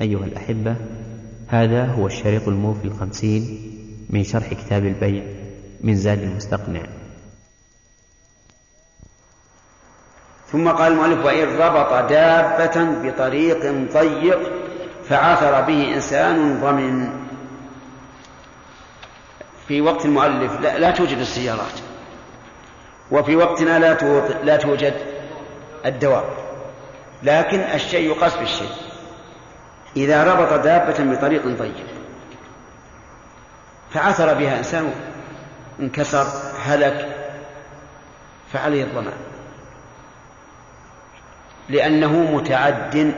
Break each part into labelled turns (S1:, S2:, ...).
S1: أيها الأحبة هذا هو الشريط الموفي الخمسين من شرح كتاب البيع من زاد المستقنع.
S2: ثم قال المؤلف وإن ربط دابة بطريق ضيق فعثر به إنسان ضمن. في وقت المؤلف لا, لا توجد السيارات. وفي وقتنا لا لا توجد الدواب. لكن الشيء يقاس بالشيء. إذا ربط دابة بطريق ضيق فعثر بها إنسان انكسر هلك فعليه الضمان لأنه متعد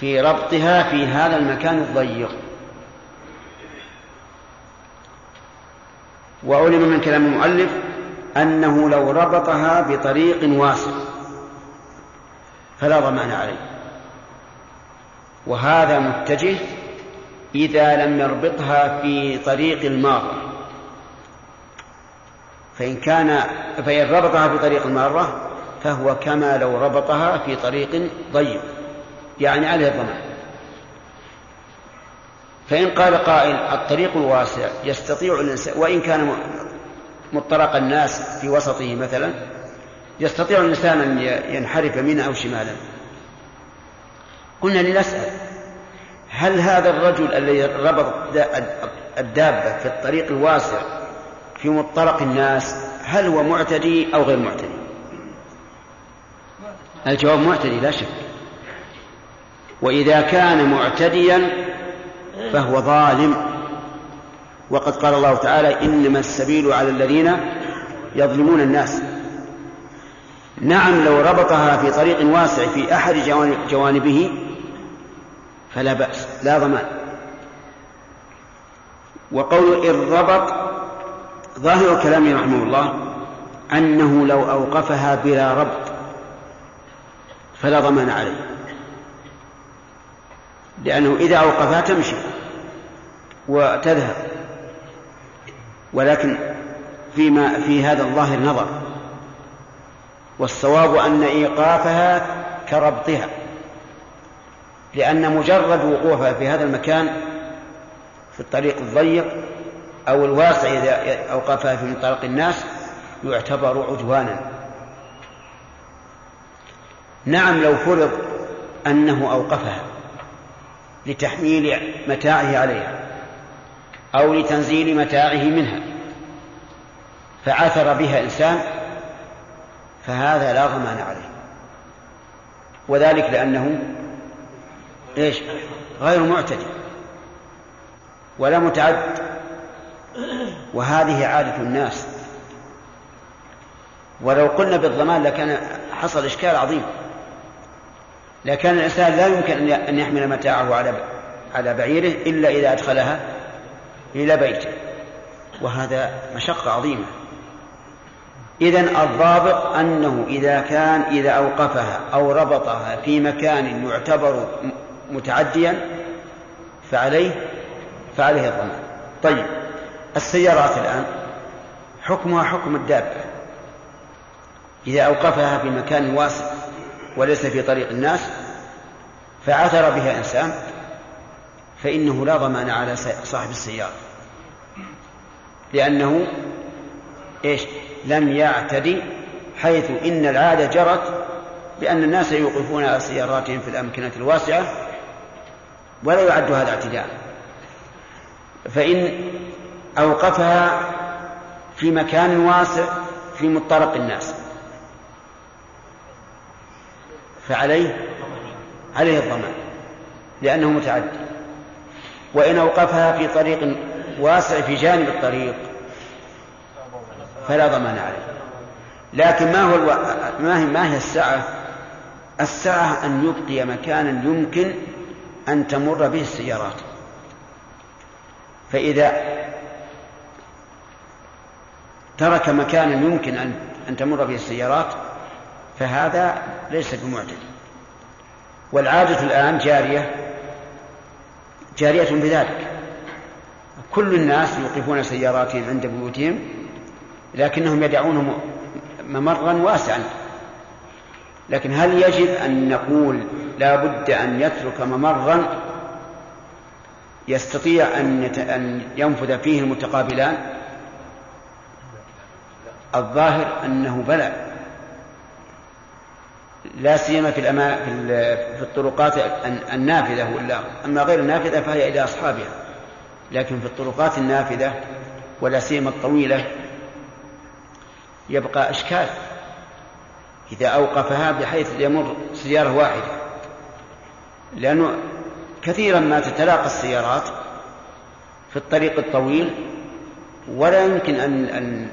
S2: في ربطها في هذا المكان الضيق. وعلم من كلام المؤلف أنه لو ربطها بطريق واسع فلا ضمان عليه. وهذا متجه إذا لم يربطها في طريق المارة. فإن كان فإن ربطها في طريق المارة فهو كما لو ربطها في طريق ضيق يعني عليه الضمان. فإن قال قائل الطريق الواسع يستطيع الإنسان وإن كان مطرق الناس في وسطه مثلا يستطيع الإنسان أن ينحرف يمينا أو شمالا. قلنا لنسأل هل هذا الرجل الذي ربط الدابة في الطريق الواسع في مطرق الناس هل هو معتدي أو غير معتدي؟ الجواب معتدي لا شك. وإذا كان معتديا فهو ظالم. وقد قال الله تعالى إنما السبيل على الذين يظلمون الناس. نعم لو ربطها في طريق واسع في أحد جوانبه فلا بأس لا ضمان. وقول إن ربط ظاهر كلامه رحمه الله أنه لو أوقفها بلا ربط فلا ضمان عليه. لأنه إذا أوقفها تمشي وتذهب. ولكن فيما في هذا الظاهر نظر. والصواب أن إيقافها كربطها. لأن مجرد وقوفها في هذا المكان في الطريق الضيق أو الواسع إذا أوقفها في طريق الناس يعتبر عدوانا. نعم لو فرض أنه أوقفها لتحميل متاعه عليها أو لتنزيل متاعه منها فعثر بها إنسان فهذا لا ضمان عليه. وذلك لأنه إيش؟ غير معتدي. ولا متعد. وهذه عادة الناس. ولو قلنا بالضمان لكان حصل إشكال عظيم. لكان الإنسان لا يمكن أن يحمل متاعه على على بعيره إلا إذا أدخلها إلى بيته. وهذا مشقة عظيمة. إذا الضابط أنه إذا كان إذا أوقفها أو ربطها في مكان يعتبر متعديا فعليه فعليه الضمان طيب السيارات الآن حكمها حكم الدابة. إذا أوقفها في مكان واسع وليس في طريق الناس فعثر بها إنسان فإنه لا ضمان على صاحب السيارة. لأنه إيش؟ لم يعتدي حيث إن العادة جرت بأن الناس يوقفون على سياراتهم في الأمكنة الواسعة ولا يعد هذا اعتداء. فإن أوقفها في مكان واسع في مطرق الناس. فعليه عليه الضمان لأنه متعدي. وإن أوقفها في طريق واسع في جانب الطريق فلا ضمان عليه. لكن ما هو ألو... ما هي ما هي السعة؟ السعة أن يبقي مكانا يمكن أن تمر به السيارات. فإذا ترك مكانا يمكن أن تمر به السيارات فهذا ليس بمعتد والعادة الآن جارية جارية بذلك. كل الناس يوقفون سياراتهم عند بيوتهم لكنهم يدعونه ممرا واسعا. لكن هل يجب أن نقول لا بد أن يترك ممرا يستطيع أن أن ينفذ فيه المتقابلان؟ الظاهر أنه بلى. لا سيما في الأما في الطرقات النافذة ولا أما غير النافذة فهي إلى أصحابها. لكن في الطرقات النافذة ولا سيما الطويلة يبقى إشكال. إذا أوقفها بحيث يمر سيارة واحدة. لأنه كثيرا ما تتلاقى السيارات في الطريق الطويل ولا يمكن أن أن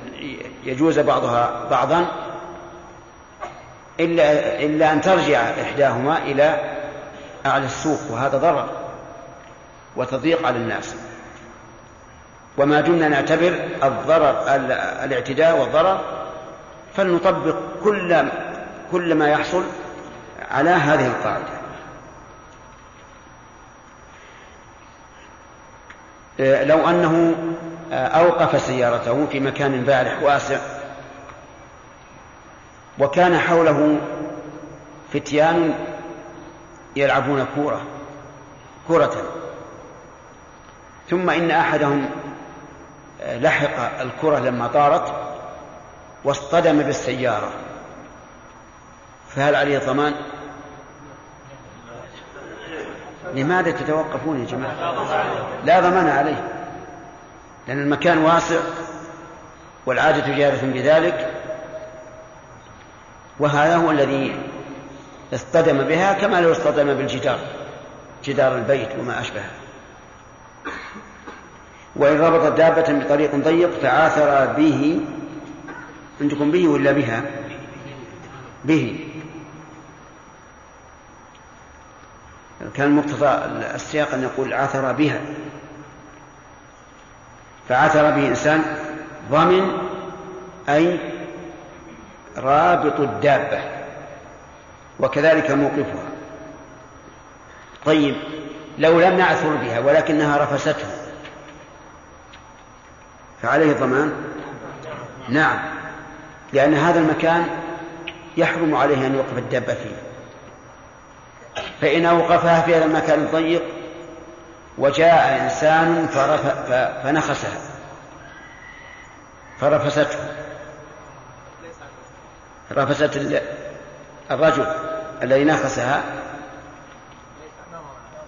S2: يجوز بعضها بعضا إلا إلا أن ترجع إحداهما إلى أعلى السوق وهذا ضرر وتضييق على الناس. وما دمنا نعتبر الضرر الاعتداء والضرر فلنطبق كل كل ما يحصل على هذه القاعدة. آه، لو أنه آه، أوقف سيارته في مكان بارح واسع وكان حوله فتيان يلعبون كورة كرة. ثم إن أحدهم لحق الكرة لما طارت واصطدم بالسيارة فهل عليه ضمان؟ لماذا تتوقفون يا جماعة؟ لا ضمان عليه لأن المكان واسع والعادة جارة بذلك وهذا هو الذي اصطدم بها كما لو اصطدم بالجدار جدار البيت وما أشبهه وإن ربط دابة بطريق ضيق فعاثر به عندكم به ولا بها؟ به. كان مقتضى السياق أن يقول عثر بها. فعثر به إنسان ضمن أي رابط الدابة وكذلك موقفها. طيب لو لم نعثر بها ولكنها رفسته فعليه ضمان نعم. لأن هذا المكان يحرم عليه أن يوقف الدابة فيه. فإن أوقفها في هذا المكان الضيق وجاء إنسان فنخسها. فرفسته. رفست الرجل الذي نخسها.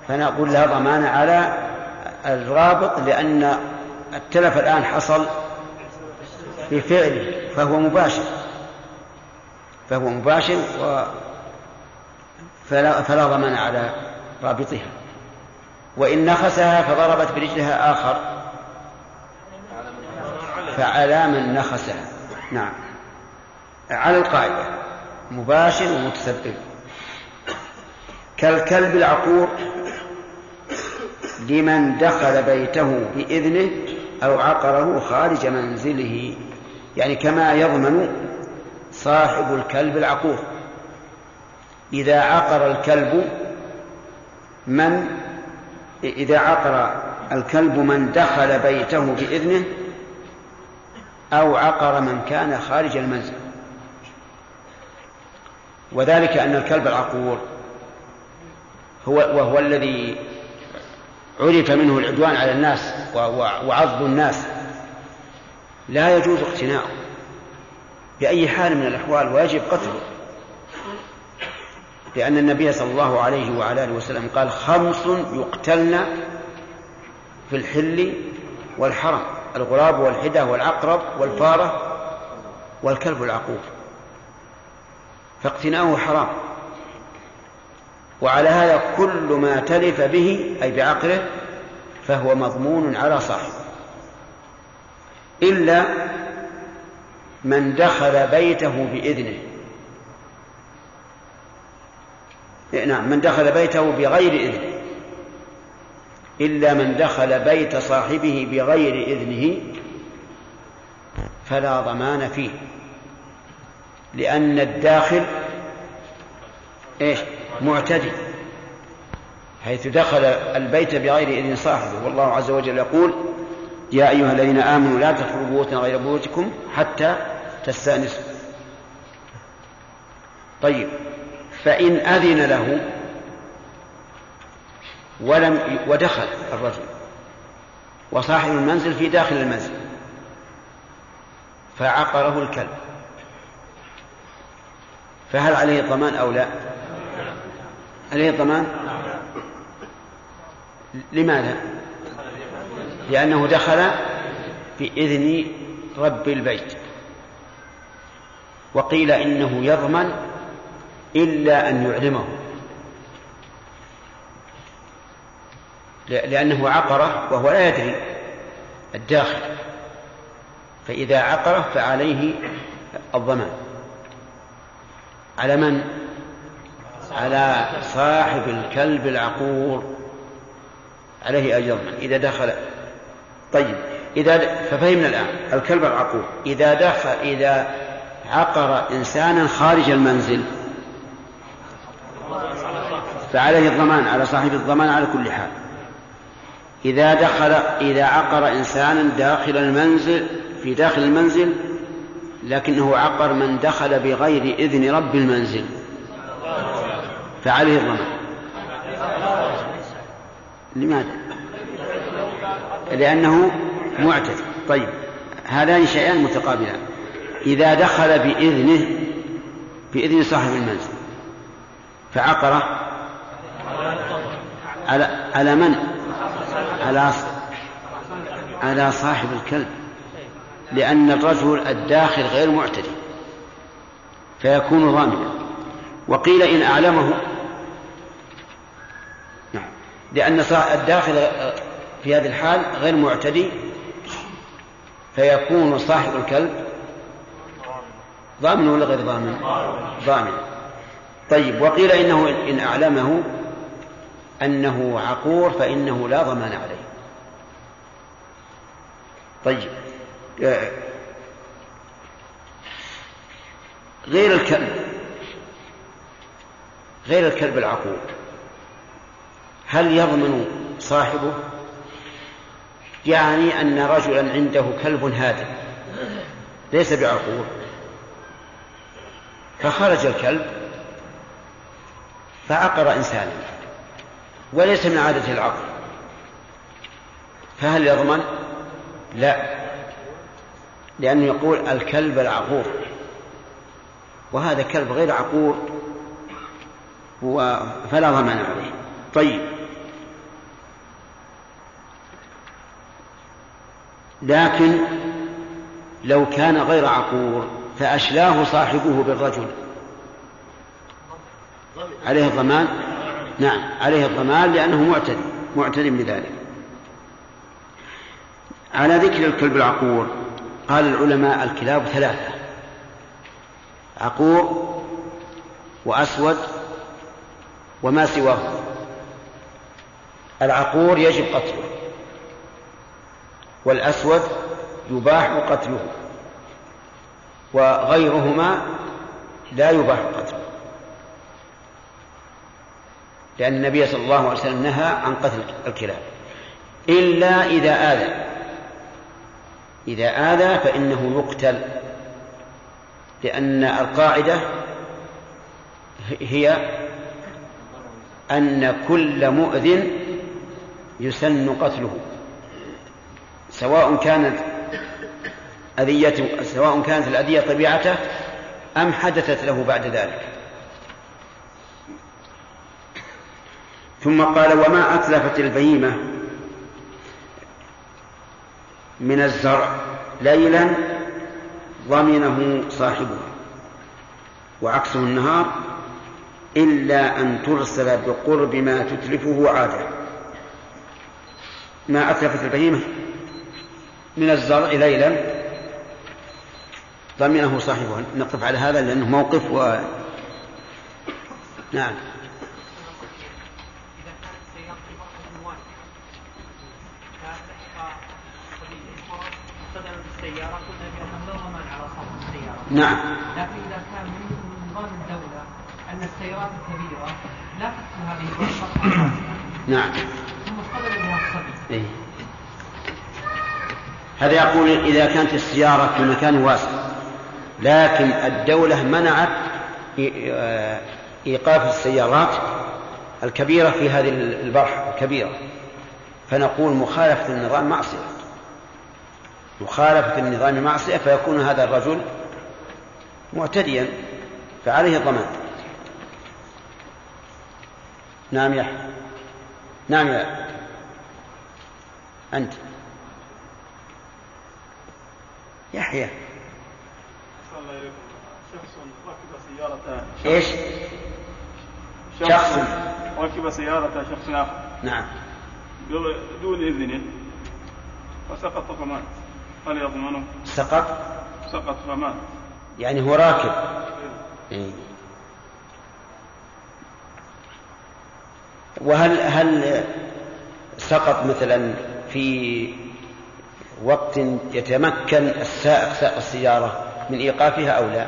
S2: فنقول لا ضمان على الرابط لأن التلف الآن حصل بفعله فهو مباشر. فهو مباشر و فلا, فلا ضمان على رابطها. وإن نخسها فضربت برجلها آخر. فعلى من نخسها. نعم. على القاعدة. مباشر ومتسبب. كالكلب العقور لمن دخل بيته بإذنه أو عقره خارج منزله. يعني كما يضمن صاحب الكلب العقور. إذا عقر الكلب من إذا عقر الكلب من دخل بيته بإذنه أو عقر من كان خارج المنزل. وذلك أن الكلب العقور هو وهو الذي عرف منه العدوان على الناس وعض الناس. لا يجوز اقتناؤه بأي حال من الأحوال ويجب قتله. لأن النبي صلى الله عليه وعلى آله وسلم قال خمس يقتلن في الحل والحرم الغراب والحدة والعقرب والفارة والكلب العقوب فاقتناؤه حرام. وعلى هذا كل ما تلف به أي بعقله فهو مضمون على صاحبه. إلا من دخل بيته بإذنه. نعم من دخل بيته بغير إذنه. إلا من دخل بيت صاحبه بغير إذنه فلا ضمان فيه. لأن الداخل إيش؟ معتدي حيث دخل البيت بغير إذن صاحبه. والله عز وجل يقول يا أيها الذين آمنوا لا تدخلوا بيوتا غير بيوتكم حتى تستأنسوا. طيب فإن أذن له ولم ودخل الرجل وصاحب المنزل في داخل المنزل فعقره الكلب. فهل عليه ضمان أو لا؟ عليه ضمان لماذا؟ لأنه دخل بإذن رب البيت. وقيل إنه يضمن إلا أن يعلمه. لأنه عقره وهو لا يدري الداخل. فإذا عقره فعليه الضمان. على من؟ على صاحب الكلب العقور. عليه أن إذا دخل طيب إذا ففهمنا الآن. الكلب العقور. إذا دخل إذا عقر إنسانا خارج المنزل فعليه الضمان على صاحب الضمان على كل حال. إذا دخل إذا عقر إنسانا داخل المنزل في داخل المنزل لكنه عقر من دخل بغير إذن رب المنزل فعليه الضمان. لماذا؟ لأنه معتد. طيب هذان شيئان متقابلان. إذا دخل بإذنه بإذن صاحب المنزل فعقره على على من؟ على على صاحب الكلب. لأن الرجل الداخل غير معتدي فيكون ضامنا وقيل إن أعلمه نعم لأن الداخل في هذه الحال غير معتدي فيكون صاحب الكلب ضامن ولا غير ضامن؟ ضامن. طيب وقيل إنه إن أعلمه أنه عقور فإنه لا ضمان عليه. طيب آه، غير الكلب غير الكلب العقور هل يضمن صاحبه؟ يعني أن رجلا عنده كلب هادئ. ليس بعقور فخرج الكلب فعقر إنسانا. وليس من عادة العقل. فهل يضمن؟ لا. لأنه يقول الكلب العقور. وهذا كلب غير عقور فلا ضمان عليه. طيب. لكن لو كان غير عقور فأشلاه صاحبه بالرجل. عليه الضمان؟ نعم عليه الضمان لأنه معتدي معتدي بذلك على ذكر الكلب العقور قال العلماء الكلاب ثلاثة عقور وأسود وما سواه. العقور يجب قتله. والأسود يباح قتله وغيرهما لا يباح قتله. لأن النبي صلى الله عليه وسلم نهى عن قتل الكلاب. إلا إذا آذى إذا آذى فإنه يقتل لأن القاعدة هي أن كل مؤذن يسن قتله. سواء كانت أذية سواء كانت الأذية طبيعته أم حدثت له بعد ذلك. ثم قال وما أتلفت البهيمة من الزرع ليلا ضمنه صاحبه وعكسه النهار إلا أن ترسل بقرب ما تتلفه عادة. ما أتلفت البهيمة؟ من الزرع ليلا. ضمنه صاحبه نقف على هذا لأنه موقف و نعم. نعم.
S3: لكن إذا كان من نظام الدولة أن السيارات الكبيرة لا تدخل هذه
S2: نعم
S3: ثم اصطدم بها الصبي
S2: إيه؟ هذا يقول إذا كانت السيارة في مكان واسع لكن الدولة منعت إيقاف السيارات الكبيرة في هذه البرحة الكبيرة. فنقول مخالفة النظام معصية. مخالفة النظام معصية فيكون هذا الرجل معتديا فعليه الضمان. نعم يا نعم يا أنت. يحيى.
S4: شخص ركب سيارة
S2: إيش؟ شخص.
S4: ركب سيارة شخص آخر.
S2: نعم.
S4: دون إذنه فسقط فمات. هل يضمنه؟
S2: سقط.
S4: سقط فمات.
S2: يعني هو راكب. إيه. وهل هل سقط مثلا في وقت يتمكن السائق سائق السيارة من إيقافها أو لا؟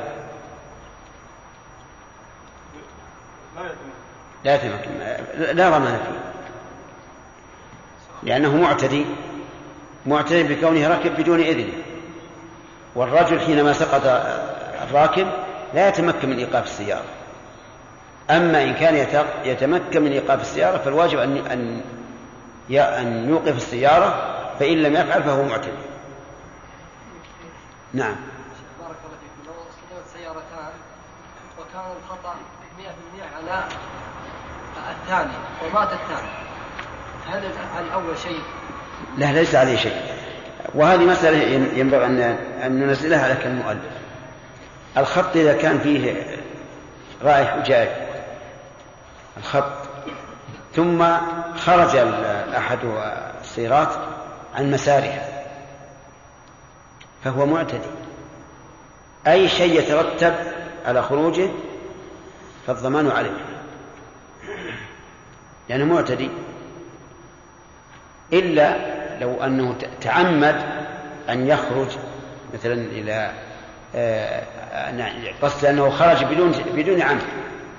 S2: لا يتمكن. لا ضمان فيه. لأنه معتدي. معتدي بكونه ركب بدون إذن والرجل حينما سقط الراكب لا يتمكن من إيقاف السيارة. أما إن كان يتمكن من إيقاف السيارة فالواجب أن أن يوقف السيارة فإن لم يفعل فهو معتدي. نعم.
S5: بارك الله فيكم. لو اصطدمت سيارتان وكان الخطأ 100% على الثاني ومات الثاني هل على أول شيء؟
S2: لا ليس عليه شيء. وهذه مسألة ينبغي أن أن ننزلها على المؤلف. الخط إذا كان فيه رايح وجاي الخط. ثم خرج أحد السيارات عن مسارها فهو معتدي. أي شيء يترتب على خروجه فالضمان عليه لأنه معتدي. إلا لو أنه تعمد أن يخرج مثلا إلى آه، قصد أنه خرج بدون بدون عمد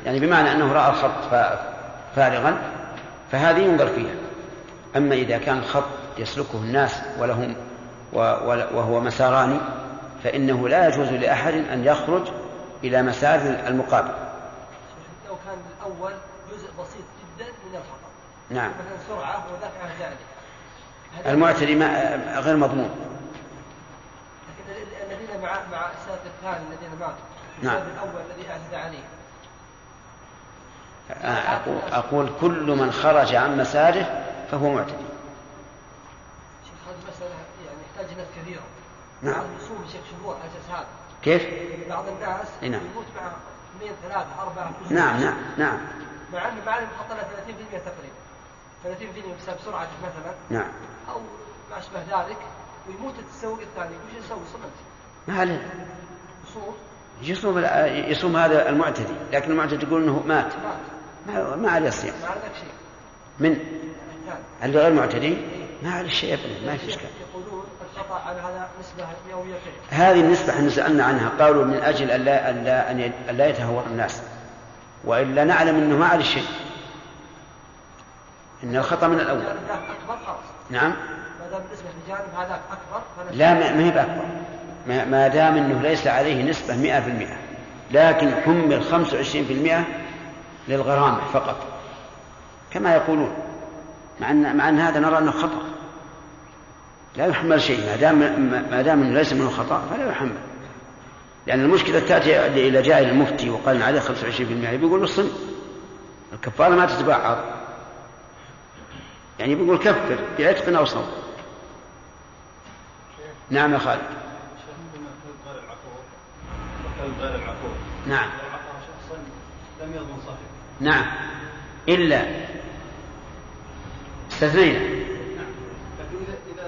S2: يعني بمعنى أنه رأى الخط فارغا فهذه ينظر فيها. أما إذا كان الخط يسلكه الناس ولهم وهو مساران فإنه لا يجوز لأحد أن يخرج إلى مسار المقابل.
S5: لو كان الأول جزء بسيط جدا من الخطأ
S2: نعم.
S5: مثلا سرعة وذاك ذلك
S2: المعتدي ما غير مضمون.
S5: لكن الذين مع مع السبب الثاني الذين ماتوا
S2: نعم.
S5: الأول الذي اعتدى عليه.
S2: أقول, أقول كل من خرج عن مساره فهو معتدي
S5: شيخ هذه مسألة يعني
S2: نعم.
S5: بعض يصوم شيخ شهور على أساس هذا.
S2: كيف؟
S5: بعض الناس
S2: نعم.
S5: يموت مع اثنين ثلاثة أربعة
S2: نعم نعم نعم.
S5: مع أنه مع أنه حط لها 30% تقريبا. 30% بسبب سرعة مثلا.
S2: نعم.
S5: أو ما أشبه ذلك ويموت التسوق الثاني. وش يسوي؟ صمت
S2: ما عليه
S5: يصوم.
S2: يصوم؟ يصوم هذا المعتدي. لكن المعتدي يقول إنه مات.
S5: مات.
S2: ما, ما عليه صيام.
S5: ما عندك شيء.
S2: من؟ اللي غير معتدي؟ ما عليه شيء ما في
S5: إشكال. على نسبة
S2: هذه النسبة إحنا سألنا عنها قالوا من أجل أن لا, أن لا, يتهور الناس وإلا نعلم أنه ما عليه شيء إن الخطأ من الأول.
S5: أكبر
S2: نعم.
S5: ما دام لجانب هذاك أكبر
S2: لا ما هي بأكبر. ما- دام أنه ليس عليه نسبة مئة في المئة لكن حمل خمسة وعشرين في المئة للغرامة فقط كما يقولون مع أن, مع أن هذا نرى أنه خطأ. لا يحمل شيء ما دام ما دام أنه ليس منه خطأ فلا يحمل. لأن المشكلة تأتي إلى جاهل المفتي وقال عليه 25% بيقول له صم. الكفارة ما تتبعض. يعني بيقول كفر بعتق أو صوم نعم يا خالد. نعم.
S4: لم يضمن
S2: نعم. إلا استثنينا.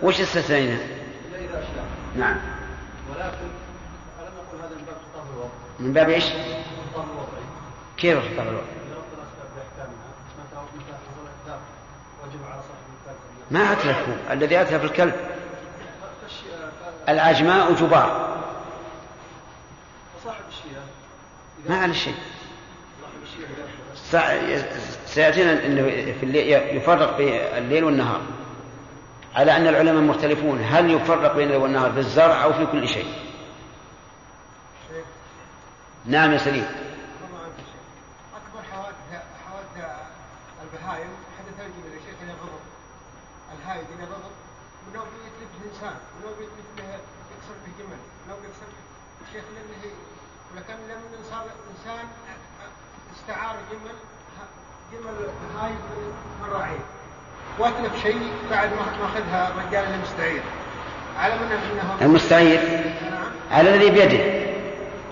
S2: وش استثنينا؟ نعم.
S4: ولكن ألم نقول هذا من باب خطاب الوضع؟
S2: من باب إيش؟
S4: خطاب الوضعي
S2: كيف
S4: صاحب الكلب.
S2: ما أتلفوا الذي أتلف الكلب. العجماء جبار. ما على شيء. سيأتينا أنه في الليل يفرق بين الليل والنهار. على أن العلماء مختلفون هل يفرق بين الليل والنهار في الزرع أو في كل شيء؟ نعم يا سليم.
S6: أكبر حوادث حوادث حدث الجبل يا شيخ إلى غضب الهايد إلى غضب ولو يتلف الإنسان ولو يتلف به يكسر به جمل لو يكسر شيخ لأنه ولكن لما صار انسان استعار جمل جمل هاي من راعيه واتلف شيء بعد ما اخذها الرجال المستعير على من انه
S2: المستعير.
S6: نعم
S2: على الذي بيده.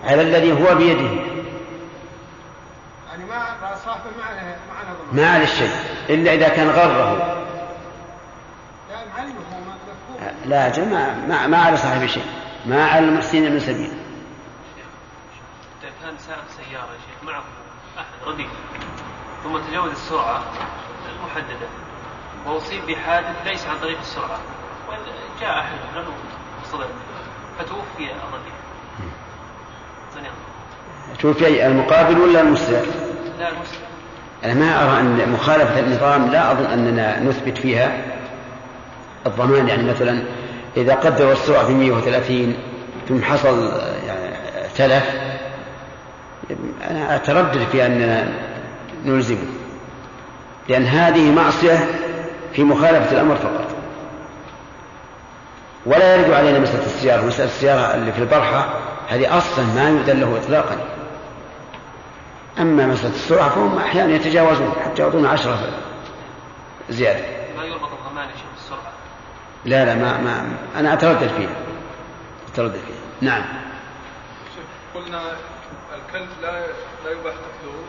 S2: على الذي هو بيده.
S6: يعني ما صاحبه ما عليه ما عليه ضمان.
S2: ما على الشيء إلا إذا كان غره.
S6: لا
S2: أجل ما, ما, ما على صاحب شيء. ما على المحسنين من سبيل.
S7: كان سائق سيارة يا شيخ معه أحد رديف ثم تجاوز السرعة المحددة. وأصيب بحادث ليس عن طريق السرعة. وجاء أحد مثلا وصدم فتوفي ثانيا
S2: توفي المقابل ولا المستعير
S7: لا المسلم
S2: أنا ما أرى أن مخالفة النظام لا أظن أننا نثبت فيها الضمان. يعني مثلا إذا قدروا السرعة في 130 ثم حصل يعني تلف أنا أتردد في أننا نلزمه. لأن هذه معصية في مخالفة الأمر فقط. ولا يرد علينا مسألة السيارة. مسألة السيارة اللي في البرحة هذه أصلا ما يؤذن له إطلاقا. أما مسألة السرعة فهم أحيانا يتجاوزون حتى يعطون عشرة زيادة.
S7: ما يربط الضمان يا شيخ بالسرعة؟
S2: لا لا ما, ما أنا أتردد فيها. أتردد فيها. نعم.
S8: شوف قلنا الكلب لا لا يباح قتله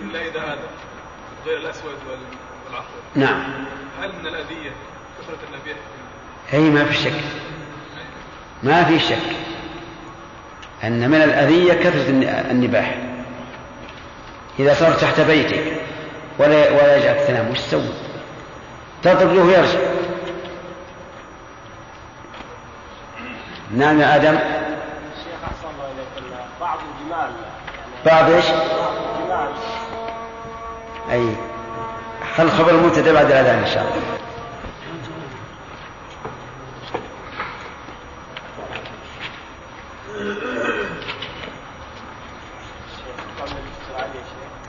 S8: إلا إذا هذا غير الأسود وال-
S2: نعم.
S8: هل من الأذية كثرة النبيح
S2: هي ما في شك. ما في شك أن من الأذية كثرة الن- النباح. إذا صار تحت بيتك ولا ولا يجعلك تنام وش تسوي؟ تضرب له ويرجع. نعم يا آدم.
S9: الشيخ أحسن الله إليك بعض الجمال يعني
S2: بعض إيش؟
S9: الجمال.
S2: أي. خل خبر المبتدأ بعد الأذان إن شاء الله.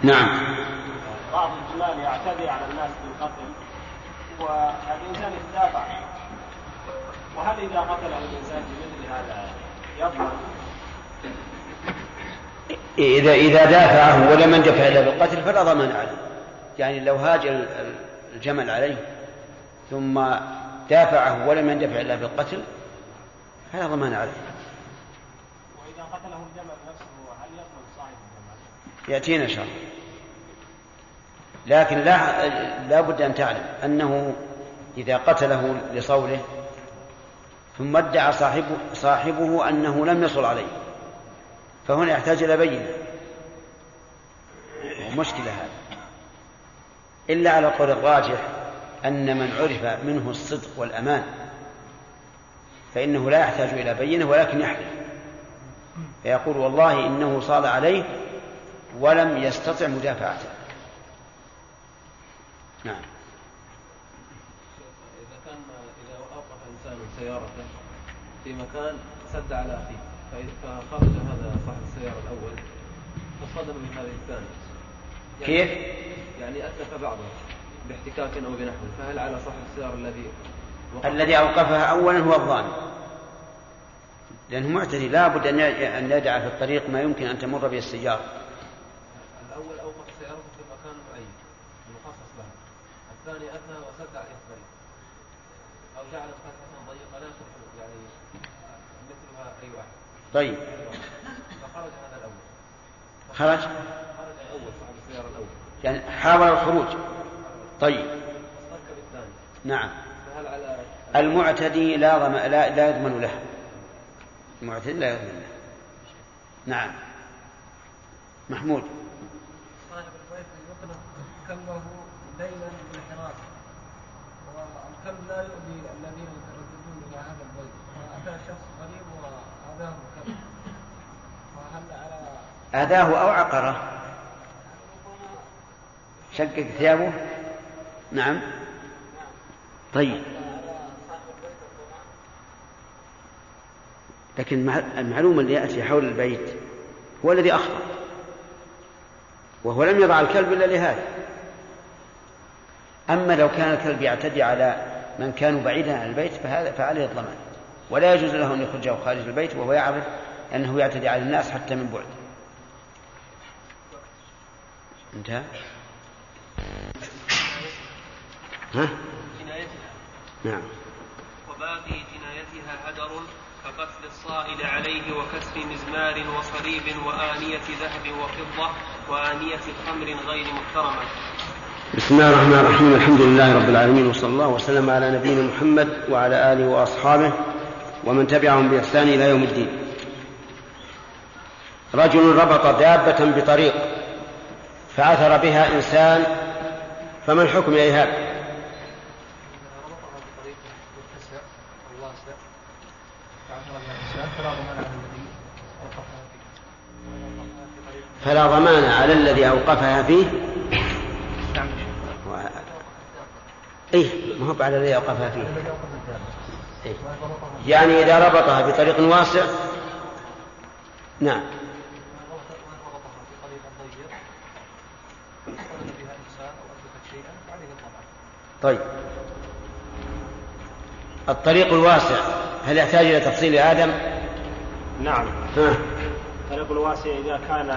S2: نعم.
S9: بعض الجمال يعتدي على الناس بالقتل والإنسان يتدافع. وهل إذا قتله الإنسان بمثل هذا يضمن؟
S2: إذا إذا دافعه ولم يندفع إلا بالقتل فلا ضمان عليه. يعني لو هاج ال- ال- الجمل عليه ثم دافعه ولم يندفع إلا بالقتل فلا ضمان عليه.
S9: وإذا قتله الجمل نفسه هل يضمن صاحب الجمل؟
S2: يأتينا إن شاء الله. لكن لا لا بد أن تعلم أنه إذا قتله لصوله ثم ادعى صاحبه, صاحبه أنه لم يصل عليه فهنا يحتاج إلى بينة. مشكلة هذا إلا على القول الراجح أن من عرف منه الصدق والأمان فإنه لا يحتاج إلى بينة ولكن يحلف. فيقول والله إنه صال عليه ولم يستطع مدافعته. نعم.
S10: إذا كان إذا أوقف إنسان سيارته في مكان سد على أخيه فخرج هذا صاحب السيارة الأول فصدم بهذه الثاني يعني
S2: كيف؟
S10: يعني أتلف بعضه باحتكاك أو بنحو فهل على صاحب السيارة الذي وقف؟
S2: الذي أوقفها أولا هو الظالم. لأنه معتدي لا بد أن يدع في الطريق ما يمكن أن تمر به السيارة.
S10: الأول أوقف سيارته في مكان معين مخصص له الثاني أتى وسد عليه الطريق. أو جعل فتحة ضيقة لا تدخل يعني مثلها أي واحد.
S2: طيب.
S10: فخرج هذا الأول.
S2: خرج؟
S10: خرج الأول.
S2: يعني حاول الخروج. طيب. نعم. المعتدي لا ضم... لا لا يضمن له. المعتدي لا يضمن له. نعم. محمود.
S5: صاحب البيت يطلق كلبه ليلا بالحراسة والكلب لا يؤذي الذين يترددون إلى هذا البيت. فأتى شخص غريب وآذاه الكلب فهل على
S2: أذاه أو عقره؟ شقق ثيابه؟ نعم. طيب. لكن مع- المعلوم اللي يأتي حول البيت هو الذي أخطأ. وهو لم يضع الكلب إلا لهذا. أما لو كان الكلب يعتدي على من كانوا بعيدا عن البيت فهذا فعليه الضمان. ولا يجوز له أن يخرجه خارج البيت وهو يعرف أنه يعتدي على الناس حتى من بعد. انتهى. ها؟
S7: جنايتها.
S2: نعم.
S7: وباقي جنايتها هدر كقتل الصائل عليه وكسر مزمار وصليب وآنية ذهب وفضة وآنية خمر غير محترمة
S2: بسم الله الرحمن الرحيم. الحمد لله رب العالمين وصلى الله وسلم على نبينا محمد وعلى آله وأصحابه ومن تبعهم بإحسان إلى يوم الدين. رجل ربط دابة بطريق فعثر بها إنسان فما الحكم يا إيهاب؟
S4: فلا ضمان على الذي
S2: أوقفها فيه و... إيه ما هو على الذي أوقفها فيه إيه؟ يعني إذا ربطها بطريق واسع نعم
S4: وإن ربطها في طريق ضيق وصل بها انسان أو اثبتت شيئا فعليه الضمان
S2: طيب. الطريق الواسع هل يحتاج إلى تفصيل آدم؟
S9: نعم.
S2: ها.
S9: طريق الواسع إذا كان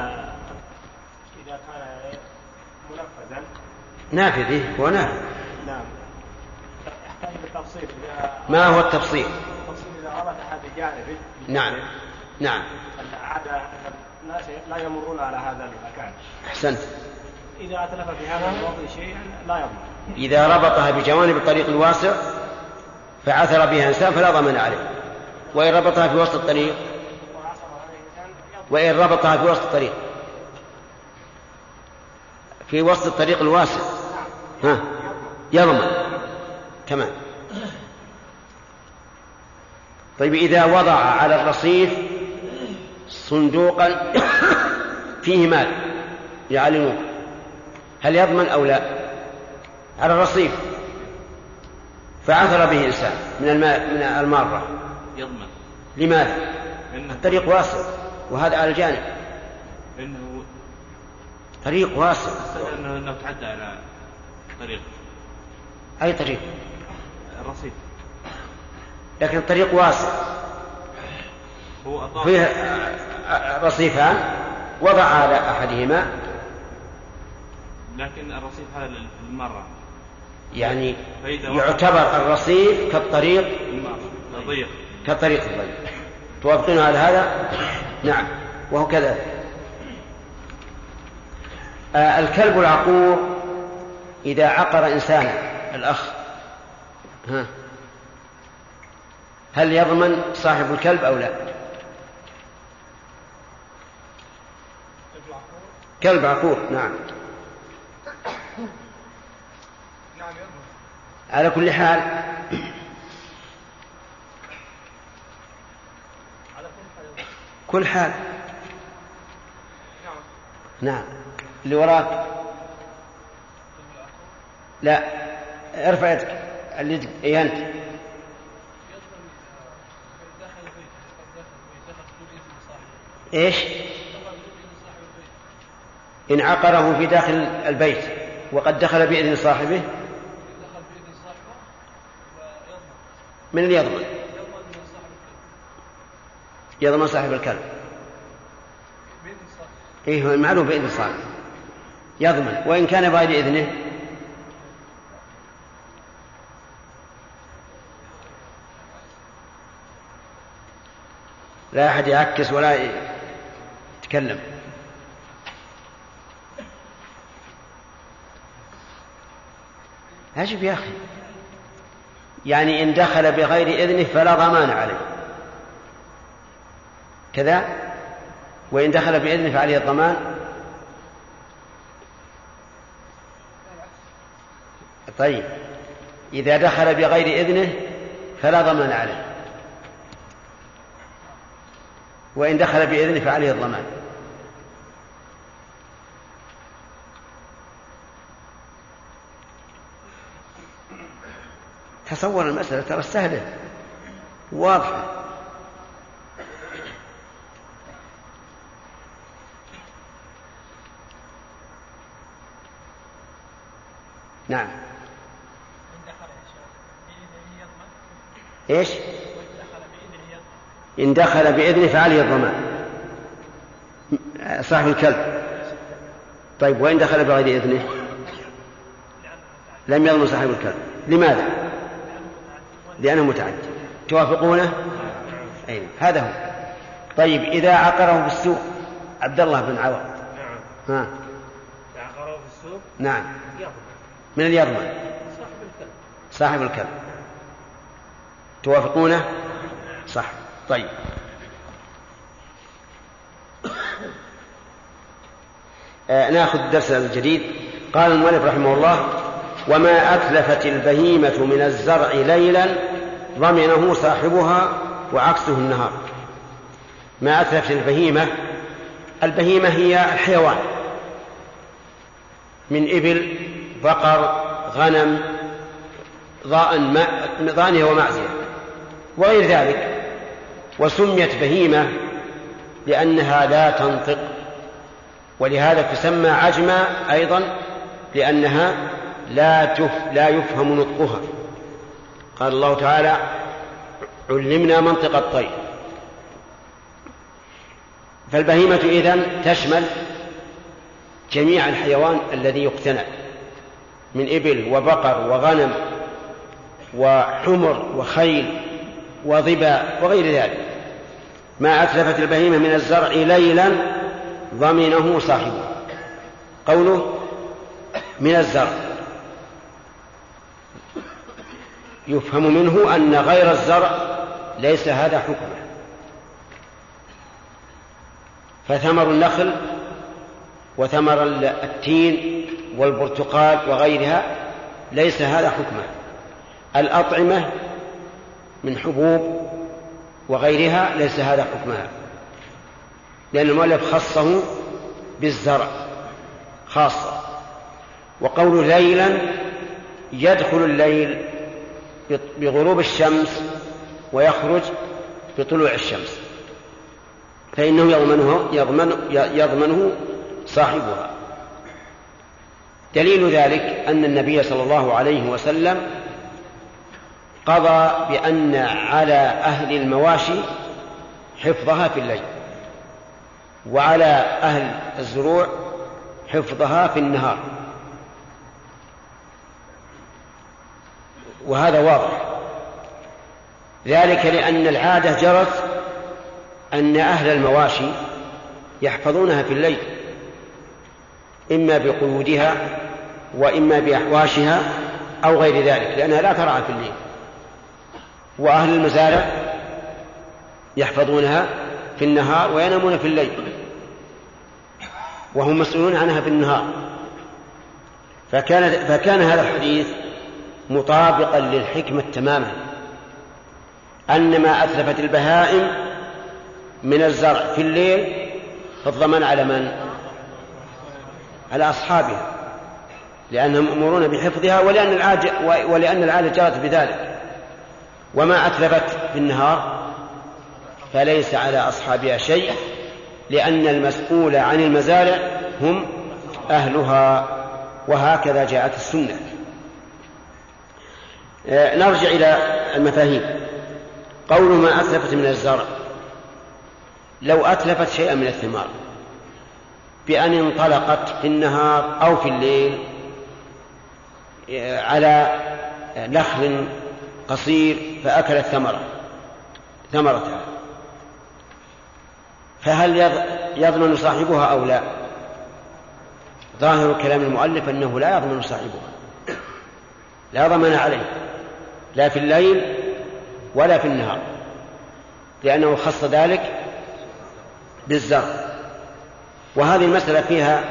S9: إذا كان منفذا.
S2: نافذ إيه؟ هو نافذ.
S9: نعم. يحتاج للتفصيل
S2: ما هو التفصيل؟
S9: التفصيل إذا أراد أحد جانبه
S2: نعم. نعم.
S9: عاد الناس لا يمرون على هذا المكان.
S2: أحسنت.
S9: إذا أتلف في هذا الموضع شيئا لا يضمن
S2: إذا ربطها بجوانب الطريق الواسع فعثر بها إنسان فلا ضمان عليه. وإن ربطها في وسط الطريق وإن ربطها في وسط الطريق. في وسط الطريق الواسع. ها يضمن. تمام. طيب إذا وضع على الرصيف صندوقا فيه مال يعلنوه هل يضمن أو لا؟ على الرصيف. فعثر به إنسان من الماء من المارة.
S11: يضمن.
S2: لماذا؟
S11: إنه
S2: الطريق واسع وهذا على الجانب.
S11: إنه
S2: طريق واسع.
S11: إنه إنه تعدى على طريق.
S2: أي طريق؟
S11: الرصيف.
S2: لكن الطريق واسع.
S11: هو أطاف.
S2: فيه رصيفان وضع على أحدهما.
S11: لكن الرصيف هذا للمرة.
S2: يعني يعتبر الرصيف كالطريق
S11: المرة ضيق
S2: كالطريق الضيق. توافقون على هذا؟ نعم. وهو كذلك آه الكلب العقور إذا عقر إنسانا. الأخ. ها. هل يضمن صاحب الكلب أو لا؟ كلب عقور نعم. على كل حال.
S4: كل حال. نعم.
S2: اللي وراك. لا. ارفع يدك. اللي يدك. اي
S4: أنت؟ إيش؟
S2: إن عقره في داخل البيت وقد دخل
S4: بإذن صاحبه ويضمن
S2: من اللي يضمن؟
S4: يضمن من صاحب الكلب.
S2: صاحب
S4: بإذن
S2: هو معلوم بإذن صاحبه يضمن. وإن كان بغير إذنه؟ لا أحد يعكس ولا يتكلم. أجب يا أخي. يعني إن دخل بغير إذنه فلا ضمان عليه. كذا؟ وإن دخل بإذنه فعليه الضمان. طيب. إذا دخل بغير إذنه فلا ضمان عليه. وإن دخل بإذنه فعليه الضمان. تصور المسألة ترى سهلة واضحة. نعم. إيش؟ إن دخل بإذنه فعليه الضمان. صاحب الكلب. طيب وإن دخل بغير إذنه؟ لم يضمن صاحب الكلب. لماذا؟ لأنه متعدي توافقونه؟ أي هذا هو. طيب إذا عقره في السوق عبد الله بن عوض.
S12: نعم.
S2: ها؟
S12: عقره في السوق؟
S2: نعم.
S12: يضمن
S2: من اللي يضمن
S12: صاحب الكلب.
S2: صاحب الكلب. توافقونه؟ صح. طيب. آه ناخذ الدرس الجديد قال المؤلف رحمه الله وما أتلفت البهيمة من الزرع ليلا ضمنه صاحبها وعكسه النهار. ما أتلفت البهيمة؟ البهيمة هي الحيوان. من إبل بقر غنم ضانية ومعزية وغير ذلك. وسميت بهيمة لأنها لا تنطق. ولهذا تسمى عجمة أيضا لأنها لا لا يفهم نطقها. قال الله تعالى علمنا منطق الطير. فالبهيمة إذن تشمل جميع الحيوان الذي يقتنى من إبل وبقر وغنم وحمر وخيل وظباء وغير ذلك. ما أتلفت البهيمة من الزرع ليلا ضمنه صاحبه. قوله من الزرع. يفهم منه أن غير الزرع ليس هذا حكمه فثمر النخل وثمر التين والبرتقال وغيرها ليس هذا حكمه الأطعمة من حبوب وغيرها ليس هذا حكمها لأن المؤلف خصه بالزرع خاصة. وقول ليلا يدخل الليل بغروب الشمس ويخرج بطلوع الشمس. فإنه يضمنه يضمن يضمنه صاحبها. دليل ذلك أن النبي صلى الله عليه وسلم قضى بأن على أهل المواشي حفظها في الليل وعلى أهل الزروع حفظها في النهار. وهذا واضح. ذلك لأن العادة جرت أن أهل المواشي يحفظونها في الليل إما بقيودها وإما بأحواشها أو غير ذلك لأنها لا ترعى في الليل. وأهل المزارع يحفظونها في النهار وينامون في الليل وهم مسؤولون عنها في النهار. فكان فكان هذا الحديث مطابقا للحكمة تماما. أن ما أتلفت البهائم من الزرع في الليل فالضمان على من؟ على أصحابها لأنهم مأمورون بحفظها ولأن العادة ولأن العادة جرت بذلك. وما أتلفت في النهار فليس على أصحابها شيء لأن المسؤول عن المزارع هم أهلها وهكذا جاءت السنة. نرجع إلى المفاهيم. قول ما أتلفت من الزرع. لو أتلفت شيئا من الثمار. بأن انطلقت في النهار أو في الليل على نخل قصير فأكلت ثمرة ثمرتها. فهل يضمن صاحبها أو لا؟ ظاهر كلام المؤلف أنه لا يضمن صاحبها. لا ضمن عليه. لا في الليل ولا في النهار لأنه خص ذلك بالزرع. وهذه المسألة فيها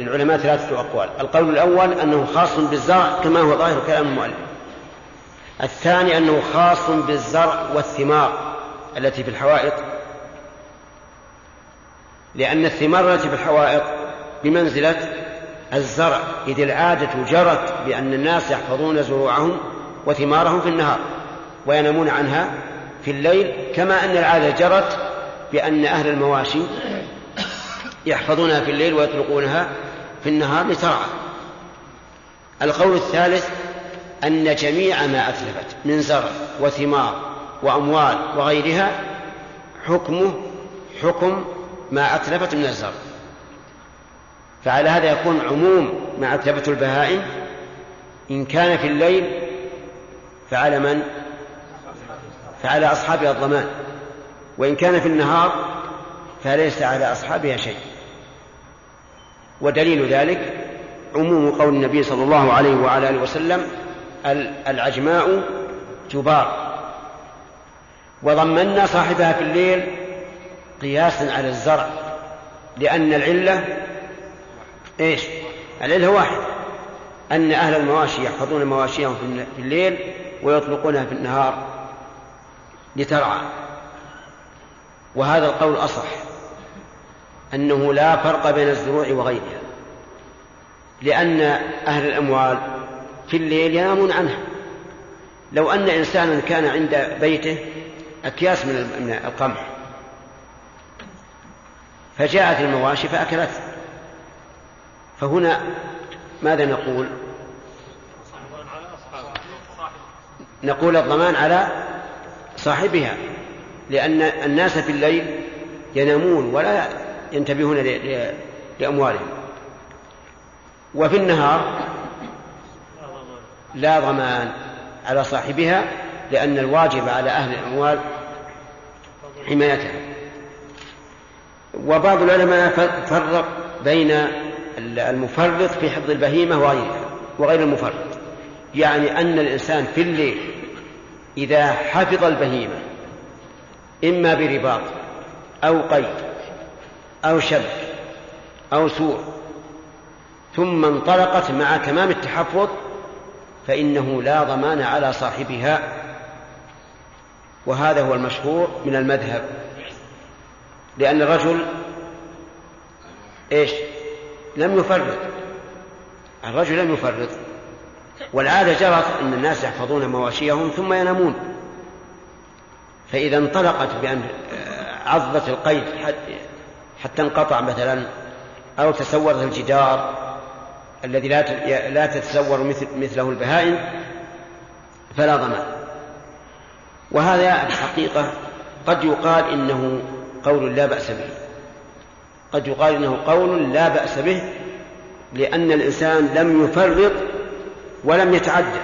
S2: للعلماء ثلاثة أقوال. القول الأول أنه خاص بالزرع كما هو ظاهر كلام المؤلف. الثاني أنه خاص بالزرع والثمار التي في الحوائط. لأن الثمار التي في الحوائط بمنزلة الزرع إذ العادة جرت بأن الناس يحفظون زروعهم وثمارهم في النهار وينامون عنها في الليل كما أن العادة جرت بأن أهل المواشي يحفظونها في الليل ويطلقونها في النهار لترعى. القول الثالث أن جميع ما أتلفت من زرع وثمار وأموال وغيرها حكمه حكم ما أتلفت من الزرع. فعلى هذا يكون عموم ما أتلفته البهائم إن كان في الليل فعلى من؟ فعلى أصحابها الضمان وإن كان في النهار فليس على أصحابها شيء ودليل ذلك عموم قول النبي صلى الله عليه وعلى آله وسلم العجماء جبار وضمنا صاحبها في الليل قياسا على الزرع لأن العلة إيش؟ العلة واحدة أن أهل المواشي يحفظون مواشيهم في الليل ويطلقونها في النهار لترعى. وهذا القول أصح أنه لا فرق بين الزروع وغيرها لأن أهل الأموال في الليل ينامون عنها. لو أن إنسانا كان عند بيته أكياس من القمح فجاءت المواشي فأكلته. فهنا ماذا نقول؟ نقول الضمان على صاحبها لأن الناس في الليل ينامون ولا ينتبهون لأموالهم. وفي النهار لا ضمان على صاحبها لأن الواجب على أهل الأموال حمايتها. وبعض العلماء فرق بين المفرط في حفظ البهيمة وغيرها وغير المفرط. يعني أن الإنسان في الليل إذا حفظ البهيمة إما برباط أو قيد أو شبك أو سور ثم انطلقت مع تمام التحفظ فإنه لا ضمان على صاحبها. وهذا هو المشهور من المذهب لأن الرجل إيش؟ لم يفرط. الرجل لم يفرط. والعادة جرت أن الناس يحفظون مواشيهم ثم ينامون. فإذا انطلقت بأن عضت القيد حتى انقطع مثلا أو تسورت الجدار الذي لا لا تتسور مثل مثله البهائم فلا ضمان. وهذا الحقيقة قد يقال إنه قول لا بأس به. قد يقال إنه قول لا بأس به لأن الإنسان لم يفرط ولم يتعدى.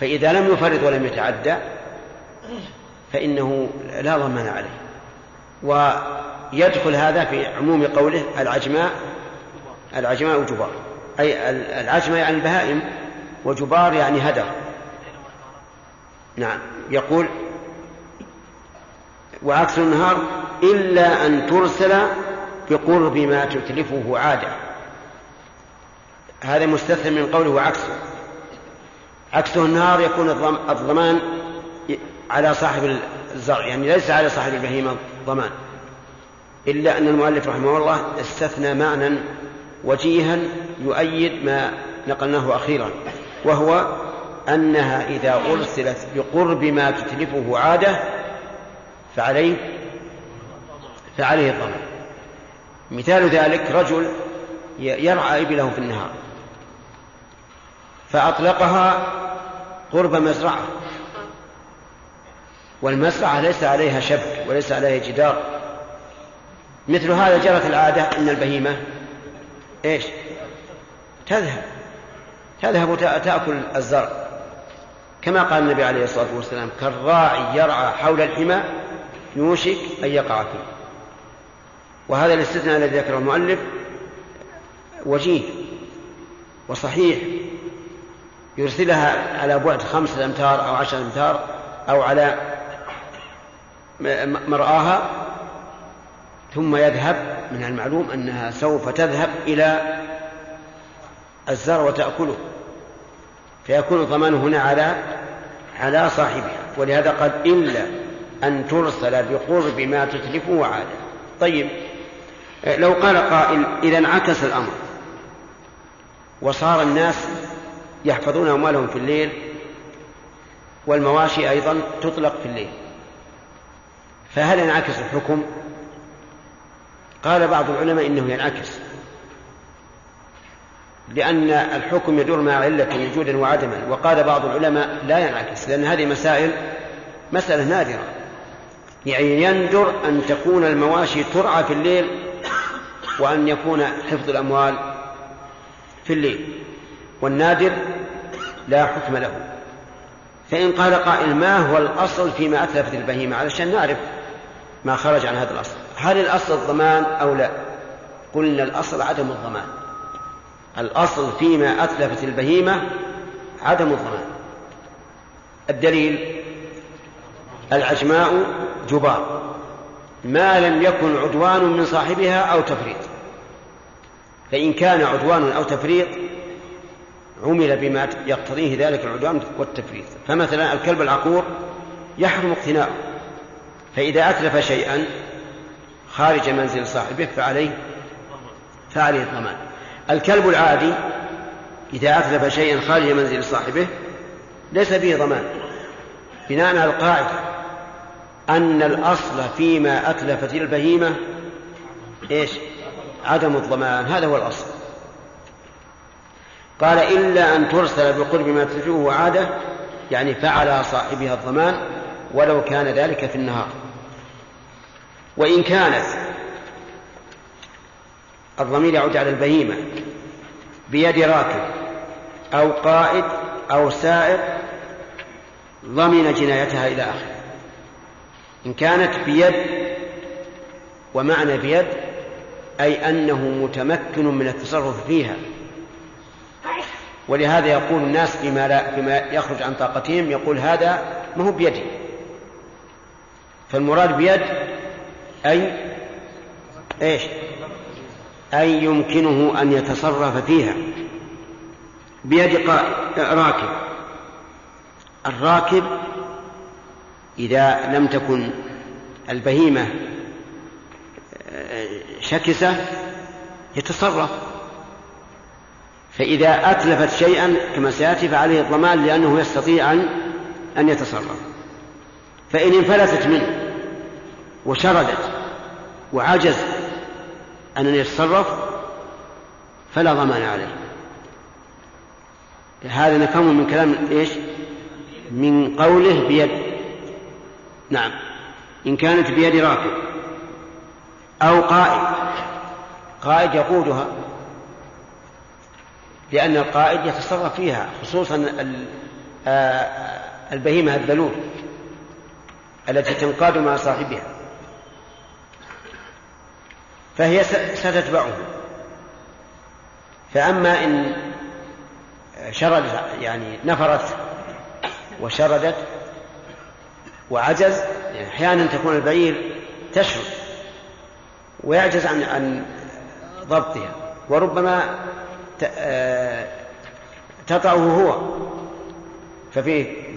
S2: فإذا لم يفرط ولم يتعدى فإنه لا ضمان عليه. ويدخل هذا في عموم قوله العجماء العجماء جبار أي العجماء يعني البهائم وجبار يعني هدر. نعم. يقول وعكس النهار إلا أن ترسل بقرب ما تتلفه عادة. هذا مستثنى من قوله وعكسه. عكسه النهار يكون الضمان على صاحب الزرع يعني ليس على صاحب البهيمة ضمان إلا أن المؤلف رحمه الله استثنى معنى وجيها يؤيد ما نقلناه أخيرا وهو أنها إذا أرسلت بقرب ما تتلفه عادة فعليه فعليه الضمان. مثال ذلك رجل يرعى إبله في النهار. فأطلقها قرب مزرعة. والمزرعة ليس عليها شبك وليس عليها جدار. مثل هذا جرت العادة أن البهيمة إيش؟ تذهب. تذهب تأكل الزرع. كما قال النبي عليه الصلاة والسلام كالراعي يرعى حول الحمى يوشك أن يقع فيه. وهذا الاستثناء الذي ذكره المؤلف وجيه وصحيح. يرسلها على بعد خمسة أمتار أو عشرة أمتار أو على مرآها ثم يذهب. من المعلوم أنها سوف تذهب إلى الزرع وتأكله فيكون الضمان هنا على على صاحبها. ولهذا قال إلا أن ترسل بقرب ما تتلفه عادة طيب لو قال قائل إذا انعكس الأمر وصار الناس يحفظون أموالهم في الليل والمواشي أيضا تطلق في الليل. فهل ينعكس الحكم؟ قال بعض العلماء إنه ينعكس لأن الحكم يدور مع علة وجودا وعدما وقال بعض العلماء لا ينعكس لأن هذه مسائل مسألة نادرة. يعني يندر أن تكون المواشي ترعى في الليل وأن يكون حفظ الأموال في الليل. والنادر لا حكم له. فإن قال قائل ما هو الأصل فيما أتلفت البهيمة علشان نعرف ما خرج عن هذا الأصل. هل الأصل الضمان أو لا؟ قلنا الأصل عدم الضمان. الأصل فيما أتلفت البهيمة عدم الضمان. الدليل العجماء جبار. ما لم يكن عدوان من صاحبها أو تفريط. فإن كان عدوان أو تفريط عمل بما يقتضيه ذلك العدوان والتفريط. فمثلا الكلب العقور يحرم اقتناؤه فإذا أتلف شيئا خارج منزل صاحبه فعليه فعليه الضمان. الكلب العادي إذا أتلف شيئا خارج منزل صاحبه ليس به ضمان. بناء على القاعدة أن الأصل فيما أتلفت البهيمة إيش؟ عدم الضمان. هذا هو الأصل. قال إلا أن ترسل بقرب ما تلفه عادة يعني فعل صاحبها الضمان ولو كان ذلك في النهار. وإن كانت الضمير يعود على البهيمة بيد راكب أو قائد أو سائر ضمن جنايتها إلى آخره. إن كانت بيد ومعنى بيد أي أنه متمكن من التصرف فيها. ولهذا يقول الناس فيما, لا فيما يخرج عن طاقتهم يقول هذا ما هو بيدي فالمراد بيد أي إيش؟ أي يمكنه أن يتصرف فيها. بيد راكب. الراكب إذا لم تكن البهيمة شكسة يتصرف. فإذا أتلفت شيئا كما سيأتي فعليه الضمان لأنه يستطيع أن أن يتصرف. فإن انفلتت منه وشردت وعجز أن يتصرف فلا ضمان عليه. هذا نفهم من كلام إيش؟ من قوله بيد. نعم. إن كانت بيد راكب أو قائد. قائد يقودها. لأن القائد يتصرف فيها خصوصا البهيمة الذلول التي تنقاد مع صاحبها. فهي ستتبعه. فأما إن شردت يعني نفرت وشردت وعجز يعني أحيانا تكون البعير تشرد ويعجز عن عن ضبطها. وربما تطعه هو. ففيه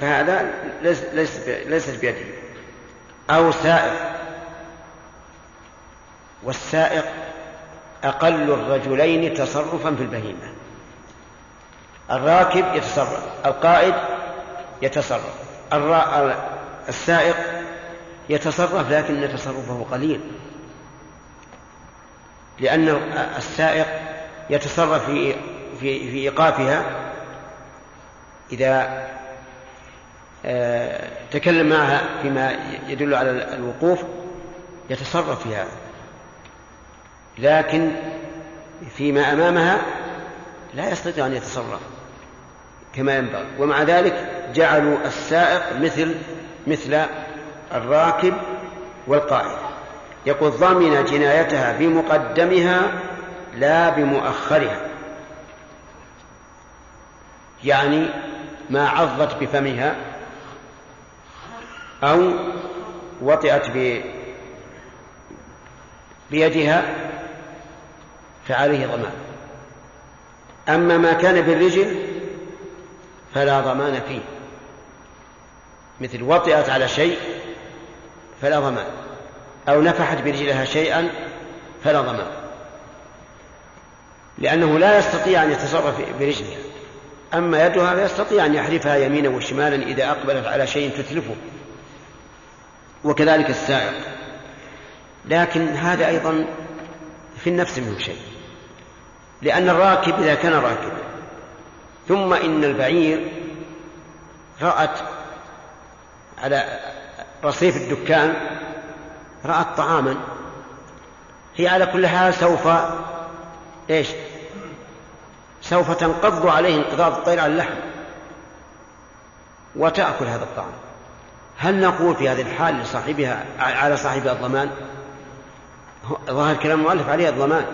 S2: فهذا ليس ليس ليست بيده. أو سائق. والسائق أقل الرجلين تصرفا في البهيمة. الراكب يتصرف القائد يتصرف السائق يتصرف لكن تصرفه قليل. لأن السائق يتصرف في في في إيقافها إذا آه، تكلم معها فيما يدل على الوقوف يتصرف في هذا. لكن فيما أمامها لا يستطيع أن يتصرف كما ينبغي. ومع ذلك جعلوا السائق مثل مثل الراكب والقائد. يقول ضمن جنايتها بمقدمها لا بمؤخرها. يعني ما عضت بفمها أو وطئت ب بيدها فعليه ضمان. أما ما كان بالرجل فلا ضمان فيه. مثل وطئت على شيء فلا ضمان. أو نفحت برجلها شيئا فلا ضمان. لأنه لا يستطيع أن يتصرف برجلها أما يدها فيستطيع أن يحرفها يمينا وشمالا إذا أقبلت على شيء تتلفه. وكذلك السائق. لكن هذا أيضا في النفس منه شيء. لأن الراكب إذا كان راكبا ثم إن البعير رأت على رصيف الدكان رأت طعاما هي على كل حال سوف إيش؟ سوف تنقض عليه انقضاض الطير على اللحم وتأكل هذا الطعام. هل نقول في هذه الحال لصاحبها على صاحبها الضمان؟ ظاهر كلام المؤلف عليها الضمان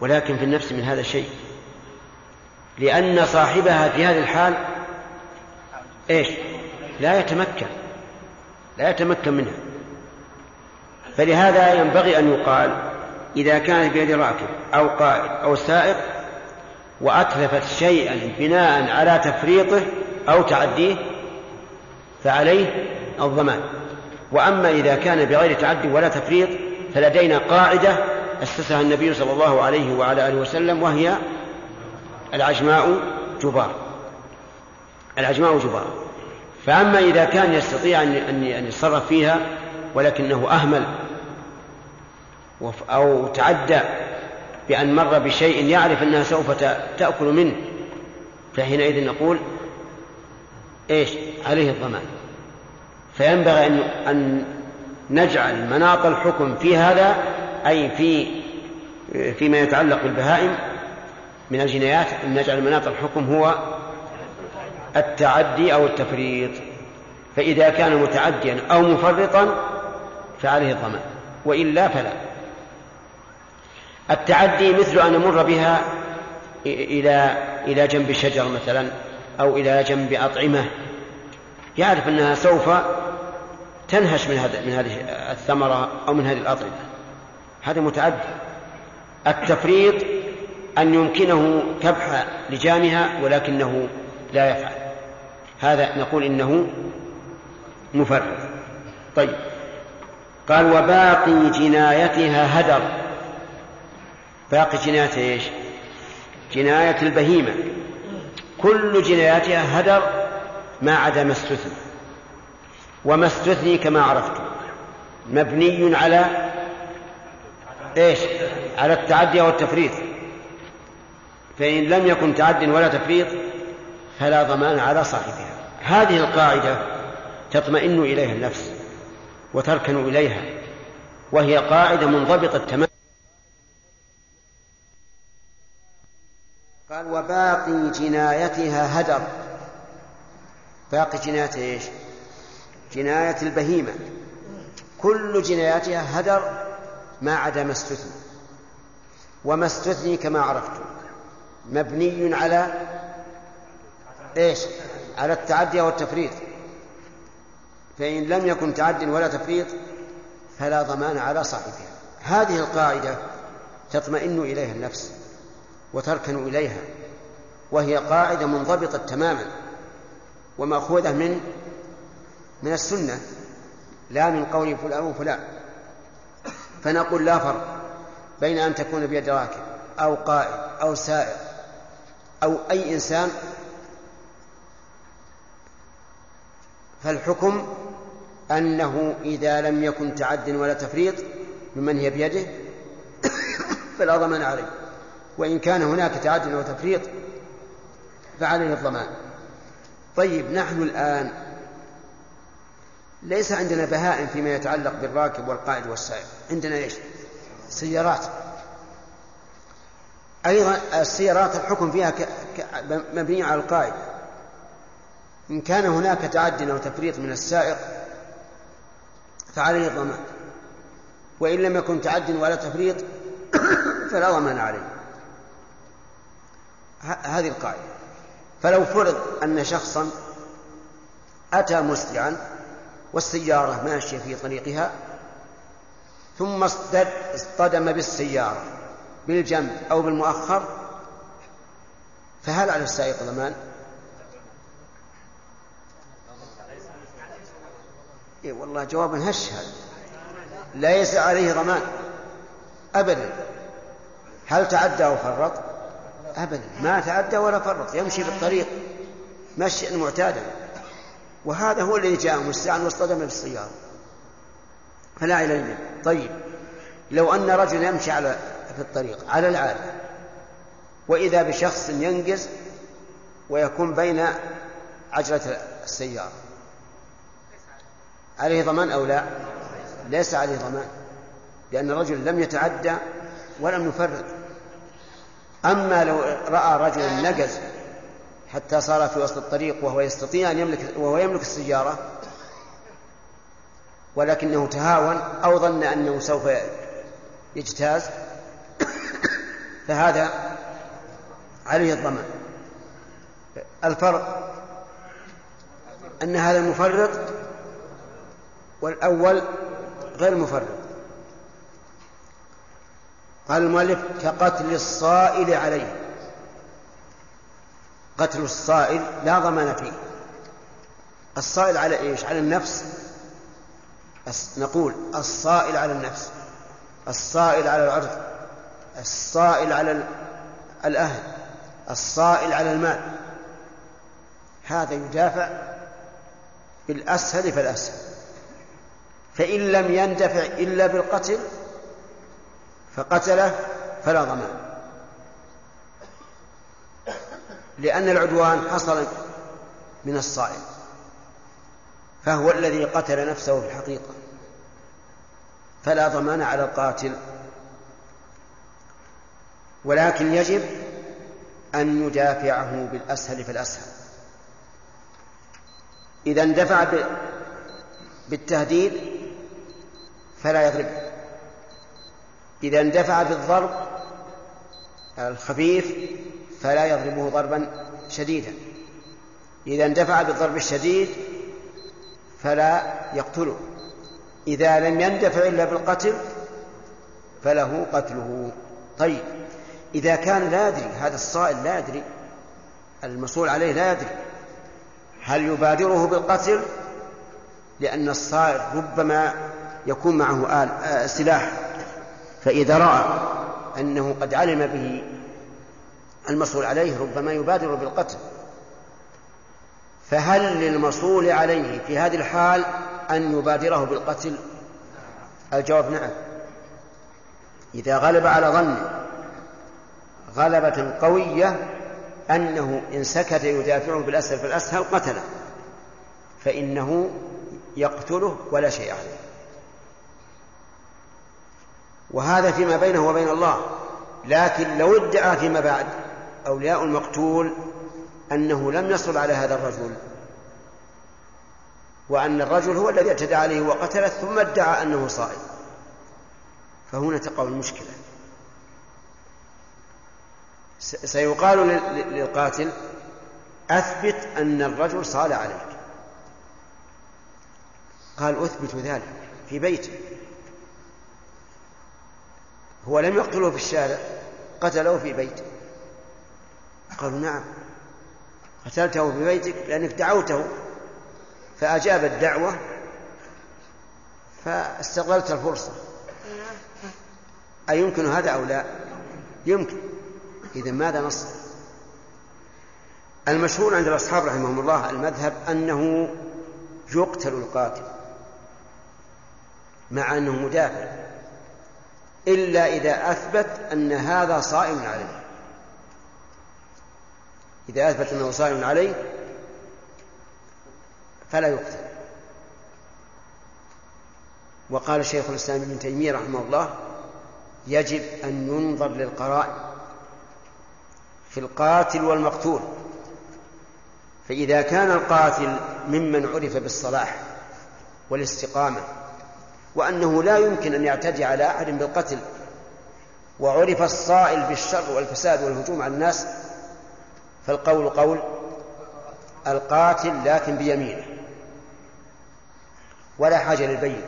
S2: ولكن في النفس من هذا الشيء لأن صاحبها في هذه الحال إيش؟ لا يتمكن لا يتمكن منها. فلهذا ينبغي أن يقال إذا كانت بيد راكب أو قائد أو سائق وأتلفت شيئا بناء على تفريطه أو تعديه فعليه الضمان. وأما إذا كان بغير تعدي ولا تفريط فلدينا قاعدة أسسها النبي صلى الله عليه وعلى آله وسلم وهي العجماء جبار. العجماء جبار. فأما إذا كان يستطيع أن يتصرف فيها ولكنه أهمل أو تعدى بأن مر بشيء يعرف أنها سوف تأكل منه فحينئذ نقول إيش؟ عليه الضمان. فينبغي أن أن نجعل مناط الحكم في هذا أي في فيما يتعلق بالبهائم من الجنايات أن نجعل مناط الحكم هو التعدي أو التفريط. فإذا كان متعديا أو مفرطا فعليه الضمان وإلا فلا. التعدي مثل أن نمر بها إلى إلى جنب شجر مثلا أو إلى جنب أطعمة. يعرف أنها سوف تنهش من هذا من هذه الثمرة أو من هذه الأطعمة. هذا متعدي. التفريط أن يمكنه كبح لجامها ولكنه لا يفعل. هذا نقول إنه مفرط. طيب. قال وباقي جنايتها هدر. باقي جنايتها إيش؟ جناية البهيمة. كل جناياتها هدر ما عدا ما استثني. وما استثني كما عرفت. مبني على إيش؟ على التعدي والتفريط فإن لم يكن تعد ولا تفريط فلا ضمان على صاحبها. هذه القاعدة تطمئن إليها النفس وتركن إليها. وهي قاعدة منضبطة تماما. قال وباقي جنايتها هدر. باقي جنايتها إيش؟ جناية البهيمة. كل جناياتها هدر ما عدا ما استثني. وما استثني كما عرفتم مبني على إيش؟ على التعدي والتفريط فإن لم يكن تعد ولا تفريط فلا ضمان على صاحبها. هذه القاعدة تطمئن إليها النفس. وتركن إليها وهي قاعدة منضبطة تماما ومأخوذة من من السنة لا من قول فلان وفلان فنقول لا فرق بين أن تكون بيد راكب أو قائد أو سائق أو أي إنسان. فالحكم أنه إذا لم يكن تعد ولا تفريط ممن هي بيده فلا ضمان عليه. وإن كان هناك تعد وتفريط فعليه الضمان. طيب نحن الآن ليس عندنا بهائم فيما يتعلق بالراكب والقائد والسائق. عندنا إيش؟ سيارات. أيضا السيارات الحكم فيها. مبني على القائد. إن كان هناك تعد أو تفريط من السائق فعليه الضمان. وإن لم يكن تعد ولا تفريط فلا ضمان عليه. هذه القاعدة. فلو فرض أن شخصا أتى مسرعا والسيارة ماشية في طريقها ثم اصطدم بالسيارة بالجنب أو بالمؤخر فهل على السائق ضمان؟ إيه والله جواب هش هذا ليس عليه ضمان. أبدا. هل تعدى أو فرط؟ أبدا. ما تعدى ولا فرط. يمشي بالطريق. مشيا معتادا وهذا هو الذي جاء مسرعا واصطدم بالسيارة. فلا علم طيب. لو أن رجل يمشي على في الطريق على العادة وإذا بشخص ينقز ويكون بين عجلة السيارة. عليه ضمان أو لا؟ ليس عليه ضمان. لأن الرجل لم يتعدى ولم يفرط. أما لو رأى رجل نقز حتى صار في وسط الطريق وهو يستطيع أن يملك وهو يملك السيارة ولكنه تهاون أو ظن أنه سوف يجتاز فهذا عليه الضمان. الفرق أن هذا المفرط والأول غير مفرط. قال المؤلف كقتل الصائل عليه. قتل الصائل لا ضمان فيه. الصائل على إيش؟ على النفس. نقول الصائل على النفس. الصائل على العرض. الصائل على الأهل. الصائل على المال. هذا يدافع بالأسهل فالأسهل. فإن لم يندفع إلا بالقتل فقتله فلا ضمان. لأن العدوان حصل من الصائل فهو الذي قتل نفسه في الحقيقة. فلا ضمان على القاتل. ولكن يجب أن ندافعه بالأسهل فالأسهل. إذا اندفع بالتهديد فلا يضربه إذا اندفع بالضرب الخفيف فلا يضربه ضربا شديدا. إذا اندفع بالضرب الشديد فلا يقتله. إذا لم يندفع إلا بالقتل فله قتله. طيب إذا كان لا يدري هذا الصائل لا يدري المسؤول عليه لا يدري هل يبادره بالقتل؟ لأن الصائل ربما يكون معه آل آه سلاح. فإذا رأى أنه قد علم به المسؤول عليه ربما يبادر بالقتل فهل للمصول عليه في هذه الحال أن يبادره بالقتل؟ الجواب نعم. إذا غلب على ظنه غلبة قوية أنه إن سكت يدافعه بالأسهل فالأسهل قتله فإنه يقتله ولا شيء عليه. وهذا فيما بينه وبين الله. لكن لو ادعى فيما بعد أولياء المقتول أنه لم يصل على هذا الرجل. وأن الرجل هو الذي اعتدى عليه وقتله ثم ادعى أنه صائم. فهنا تقع المشكلة. سيقال للقاتل أثبت أن الرجل صال عليك. قال أثبت ذلك في بيته. هو لم يقتله في الشارع قتله في بيته قالوا نعم. قتلته في بيتك لأنك دعوته. فأجاب الدعوة فاستغلت الفرصة. أيمكن هذا أو لا؟ يمكن. إذا ماذا نص المشهور عند الأصحاب رحمهم الله المذهب أنه يقتل القاتل مع أنه مدافع. إلا إذا أثبت أن هذا صائم عليه. إذا أثبت أنه صائم عليه فلا يقتل. وقال شيخ الإسلام ابن تيمية رحمه الله يجب أن ينظر للقرائن في القاتل والمقتول. فإذا كان القاتل ممن عرف بالصلاح والاستقامة وأنه لا يمكن أن يعتدي على أحد بالقتل. وعرف الصائل بالشر والفساد والهجوم على الناس فالقول قول القاتل لكن بيمينه ولا حاجة للبين.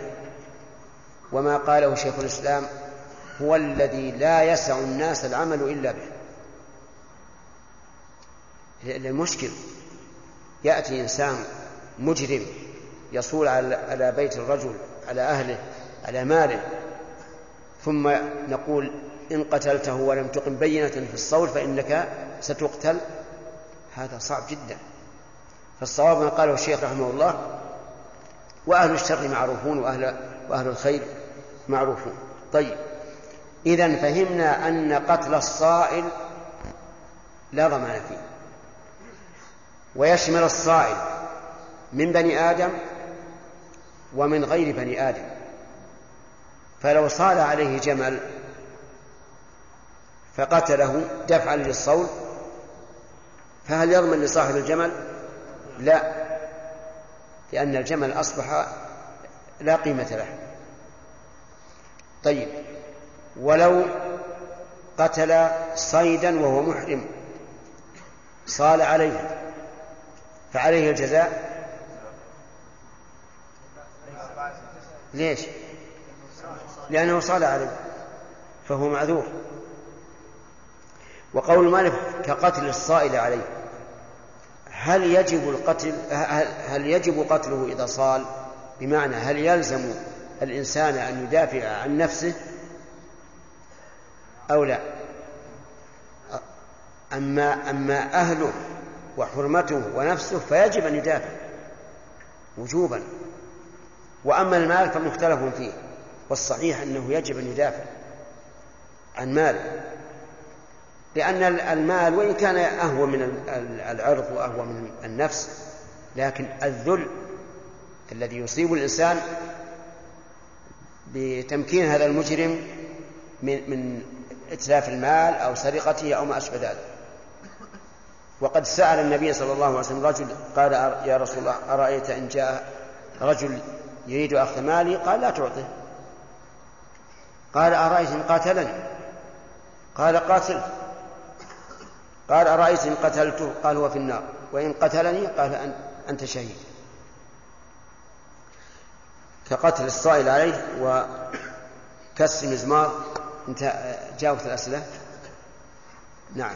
S2: وما قاله شيخ الإسلام هو الذي لا يسع الناس العمل إلا به. المشكل يأتي إنسان مجرم يصول على بيت الرجل على أهله على ماله. ثم نقول إن قتلته ولم تقم بينة في الصول فإنك ستقتل. هذا صعب جدا. فالصواب ما قاله الشيخ رحمه الله وأهل الشر معروفون وأهل, وأهل الخير معروفون. طيب إذا فهمنا أن قتل الصائل لا ضمان فيه. ويشمل الصائل من بني آدم ومن غير بني آدم. فلو صال عليه جمل فقتله دفعا للصول فهل يضمن لصاحب الجمل؟ لا لأن الجمل أصبح لا قيمة له. طيب ولو قتل صيدا وهو محرم صال عليه فعليه الجزاء؟ ليش؟ لأنه صال عليه فهو معذور. وقول مالك كقتل الصائل عليه هل يجب القتل هل يجب قتله إذا صال؟ بمعنى هل يلزم الإنسان أن يدافع عن نفسه أو لا؟ أما أما أهله وحرمته ونفسه فيجب أن يدافع وجوبا. وأما المال فمختلف فيه والصحيح أنه يجب أن يدافع عن ماله لأن المال وإن كان أهوى من العرض وأهوى من النفس لكن الذل الذي يصيب الإنسان بتمكين هذا المجرم من من إتلاف المال أو سرقته أو ما أشبه ذلك. وقد سأل النبي صلى الله عليه وسلم رجل قال يا رسول الله أرأيت إن جاء رجل يريد أخذ مالي؟ قال لا تعطه. قال أرأيت إن قاتلني؟ قال قاتل. قال أرأيت إن قتلته؟ قال هو في النار. وإن قتلني؟ قال أنت شهيد. كقتل الصائل عليه وكسر مزمار انت جاوبت الأسئلة؟ نعم.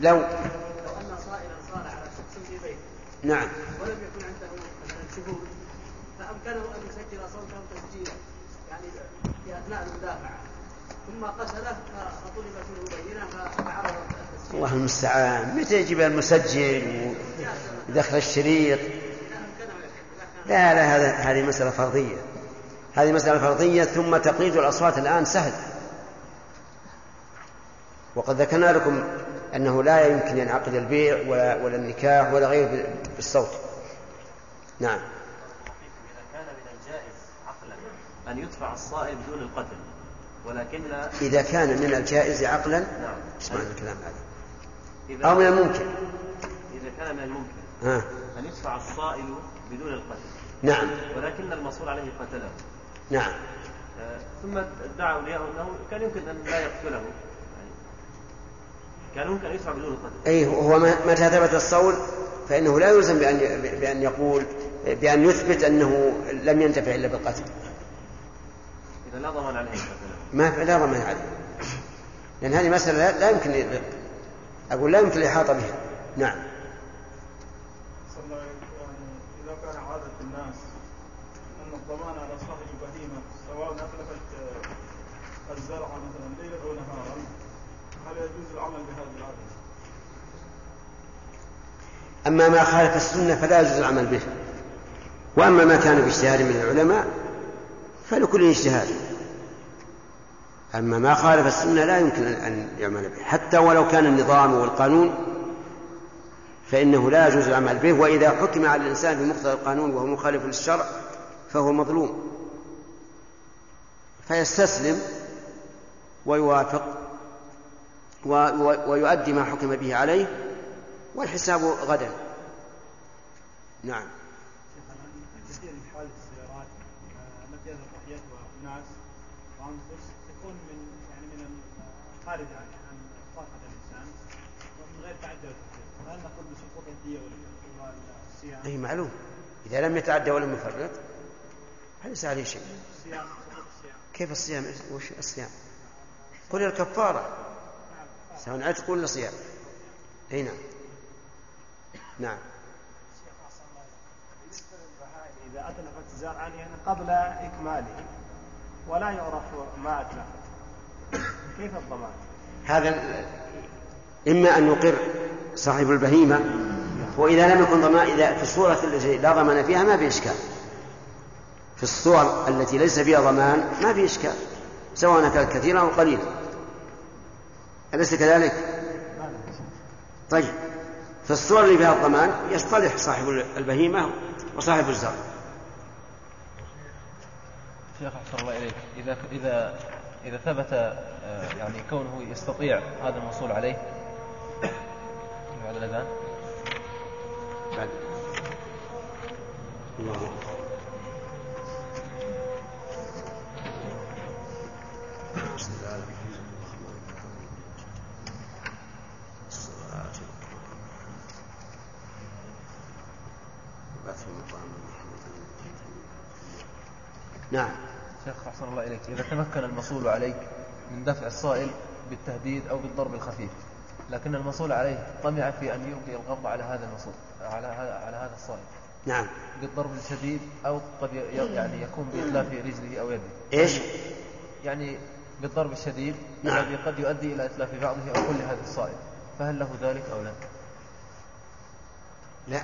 S2: لو
S13: لو أن صائلا صار على شخص في بيته
S2: نعم.
S13: ولم يكن عنده شهود فأمكنه أن يسجل صوته تسجيلا. يعني في أثناء المدافعة. ثم قتله فطلبت منه بينة فعرض التسجيل.
S2: الله المستعان. متى يجيب المسجل ودخل الشريط؟ لا لا هذا هذه مسألة فرضية. هذه مسألة فرضية ثم تقليد الأصوات الآن سهل. وقد ذكرنا لكم أنه لا يمكن ينعقد البيع ولا, ولا النكاح ولا غيره بالصوت. نعم.
S10: إذا كان من الجائز عقلا أن يدفع الصائب بدون القتل ولكن
S2: إذا كان من الجائز عقلا
S10: نعم.
S2: معنى الكلام هذا؟ أو من الممكن.
S10: إذا كان من الممكن
S2: ها.
S10: أن يدفع الصائل بدون القتل.
S2: نعم.
S10: ولكن المصول عليه قتله.
S2: نعم.
S10: آه، ثم ادعى أولياءه أنه كان يمكن أن لا يقتله. كان يمكن أن يدفع بدون القتل
S2: أي هو متى ثبت الصول؟ فإنه لا يلزم بأن بأن يقول بأن يثبت أنه لم ينتفع إلا بالقتل.
S10: إذا لا ضمان عليه.
S2: ما لا ضمان عليه. لأن هذه مسألة لا, لا يمكن أقول لا يمكن الإحاطة بها. نعم
S14: صلى الله عليه وسلم إذا كان عادة الناس أن الضمان على صاحب البهيمة سواء أتلفت آه، الزرع مثلا ليلا أو نهارا هل يجوز العمل بهذه العادة؟
S2: أما ما خالف السنة فلا يجوز العمل به. وأما ما كان باجتهاد من العلماء فلكل اجتهاد. أما ما خالف السنة لا يمكن أن يعمل به. حتى ولو كان النظام والقانون فإنه لا يجوز العمل به وإذا حكم على الإنسان بمقتضى القانون وهو مخالف للشرع فهو مظلوم. فيستسلم ويوافق ويؤدي ما حكم به عليه والحساب غدا. نعم.
S9: كثير من حوادث السيارات التي يذهب ضحيتها ناس وانفس تكون من يعني من خارج عن عن طاقه الانسان ومن غير وتفريط هل نقول بسقوط الديه والصيام؟
S2: أي معلوم. إذا لم يتعدى ولم يفرط فليس عليه شيء. كيف الصيام؟ وش الصيام؟ قل الكفارة. سواء عتق ولا صيام. أي نعم. نعم.
S13: إذا أتلفت زرعا يعني قبل إكماله ولا يعرف ما أتلفت. كيف الضمان؟
S2: هذا إما أن يقر صاحب البهيمة وإذا لم يكن ضمان إذا في الصورة التي لا ضمان فيها ما في إشكال. في الصور التي ليس فيها ضمان ما في إشكال سواء كانت كثيرة أو قليلة. أليس كذلك؟ طيب. في الصور اللي فيها الضمان يصطلح صاحب البهيمة وصاحب الزرع.
S10: شيخ أحسن الله إليك. إذا إذا إذا ثبت آه، يعني كونه يستطيع هذا الوصول عليه. بعد الأذان.
S2: بعد. الله. نعم.
S10: شيخ أحسن الله إليك. إذا تمكن المصول عليك من دفع الصائل بالتهديد أو بالضرب الخفيف لكن المصول عليه طمع في أن يلقي القبض على هذا المصول على هذا على هذا الصائل.
S2: نعم.
S10: بالضرب الشديد أو قد يعني يكون بإتلاف رجله أو يده.
S2: إيش؟
S10: يعني بالضرب الشديد
S2: نعم.
S10: الذي قد يؤدي إلى إتلاف بعضه أو كل هذا الصائل. فهل له ذلك أو لا؟
S2: لا.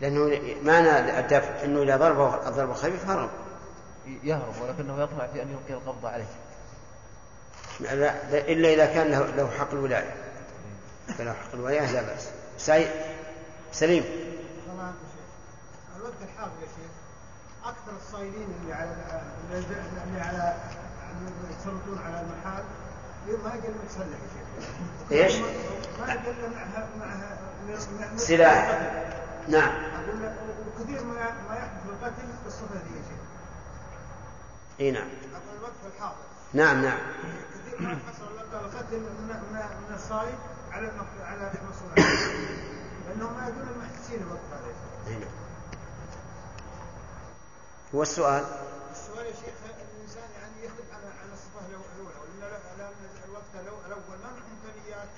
S2: لأنه معنى الدفع أنه إذا ضربه الضرب الخفيف هرب
S10: يهرب ولكنه يطمع في أن يلقي القبض عليه.
S2: لا لا إلا إذا كان له, له حق الولاية. فله حق الولاية لا بأس. سعيد؟ سليم؟
S6: الوقت الحاضر يا شيخ. أكثر الصايدين اللي على اللي على يسلطون على المحال ما يقل متسلح يا شيخ.
S2: إيش؟
S6: ما يقل معها معها مع-
S2: سلاح. نعم.
S6: أقول لك وكثير ما ما يحدث القتل بالصفه ذي يا شيخ.
S2: إي نعم.
S6: أقول الوقت الحاضر.
S2: نعم نعم.
S6: كثير ما حصل القتل من من من الصايد على على المسؤول عنه لأنهم ما يكونوا محسين الوقت هذا
S2: نعم. هو السؤال
S6: يا شيخ الإنسان يعني يخدم على على الصفة الأولى؟ ولا لا الوقت الأول ما معهم إمكانيات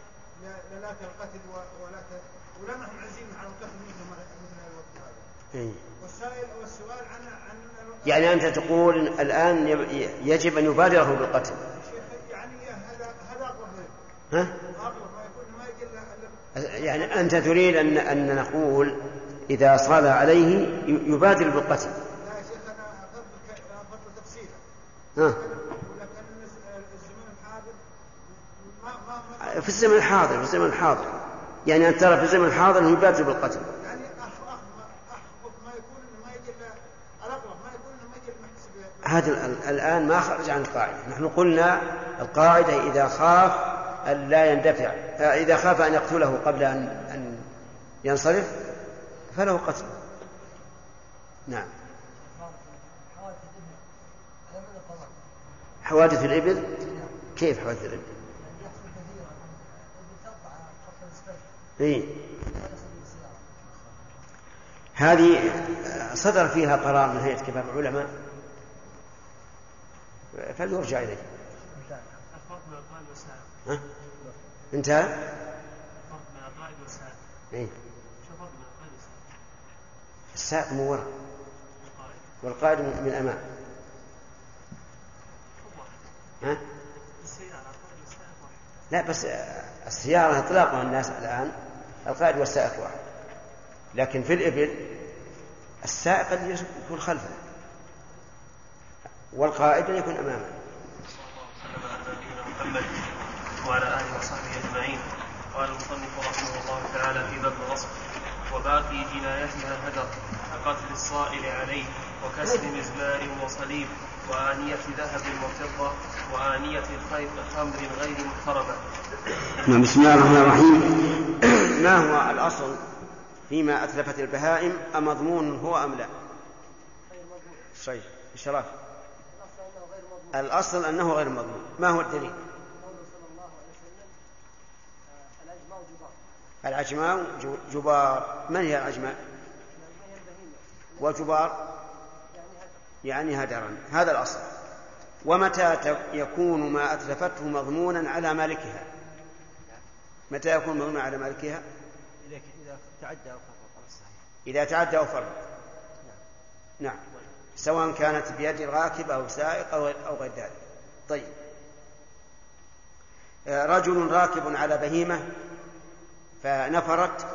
S6: لا لا لا القتل و- ولا ت- ولا معهم عزيمه على القتل مثل ما- مثل الوقت هذا
S2: إيه.
S6: والسائل والسؤال عن عن
S2: يعني أنت تقول الآن يجب أن يبادره بالقتل.
S6: يعني هذا هذا اقرب له
S2: ها؟
S6: ما يكون ما
S2: يعني أنت تريد أن أن نقول إذا صال عليه يبادر بالقتل.
S6: لا يا شيخ أنا افضل افضل تفصيلا
S2: ها؟ في الزمن الحاضر في الزمن الحاضر. يعني أن ترى في الزمن الحاضر أنه يبادر بالقتل
S6: يعني احفظ احفظ ما يكون انه ما يقل الاقرب ما يكون انه ما يقل محسب
S2: هذا ال- الآن ما خرج عن القاعدة. نحن قلنا القاعدة إذا خاف أن لا يندفع. إذا خاف أن يقتله قبل أن أن ينصرف فله قتل. نعم. حوادث الإبل؟ كيف حوادث الإبل؟ إيه؟ هذه صدر فيها قرار من هيئة كبار العلماء فليرجع إليه
S3: الفرق بين القائد والسائق
S2: ها؟ انتهى؟
S3: الفرق بين القائد والسائق
S2: إيه؟
S3: شو الفرق بين القائد والسائق؟
S2: السائق من وراء
S3: القائد
S2: والقائد من أمام ها؟ لا بس السيارة إطلاقها الناس الآن القائد والسائق واحد لكن في الإبل السائق قد يكون خلفه والقائد يكون أمامه
S7: وسلم على نبينا محمد وعلى اله وصحبه اجمعين قال المصنف رحمه الله تعالى في باب الوصف وباقي جنايتها الهدر كقتل الصائل عليه وكسر مزمار وصليب وآنية ذهب وفضة وآنية الخير خمر غير محترمة
S2: نعم، بسم الله الرحمن الرحيم. ما هو الأصل فيما أتلفت البهائم أمضمون هو أم لا؟ شيء الشراف الأصل أنه غير مضمون. ما هو الدليل؟ العجماء جبار. من هي العجماء والجبار يعني هدرا هذا الأصل. ومتى يكون ما أتلفته مضمونا على مالكها؟ متى يكون مضمونا على مالكها؟
S13: إذا تعدى أو فرط الصحيح
S2: إذا تعدى أو فرط نعم. سواء كانت بيد الراكب أو سائق أو غير ذلك. طيب. آه، رجل راكب على بهيمة فنفرت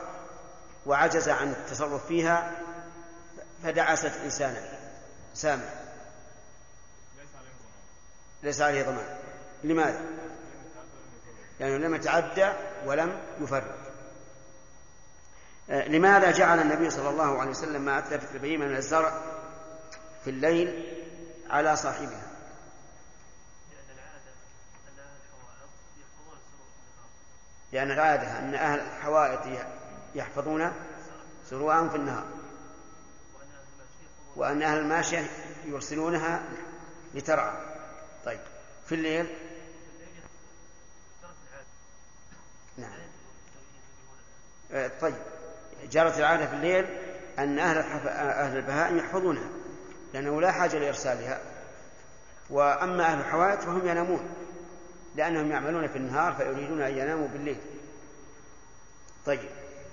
S2: وعجز عن التصرف فيها فدعست إنسانا. سامع. ليس عليه ضمان. لماذا؟ لأنه لم يتعدى ولم يفرط آه، لماذا جعل النبي صلى الله عليه وسلم ما أتلفت البهيمة من الزرع؟ في الليل على صاحبها. لأن العادة أن أهل الحوائط يحفظون سروعهم في النهار. وأن أهل الماشية يرسلونها لترعى. طيب في الليل؟ نعم. آه، طيب جرت العادة في الليل أن أهل أهل البهائم يحفظونها. لأنه لا حاجة لإرسالها وأما أهل الحوائط فهم ينامون لأنهم يعملون في النهار فيريدون أن يناموا بالليل. طيب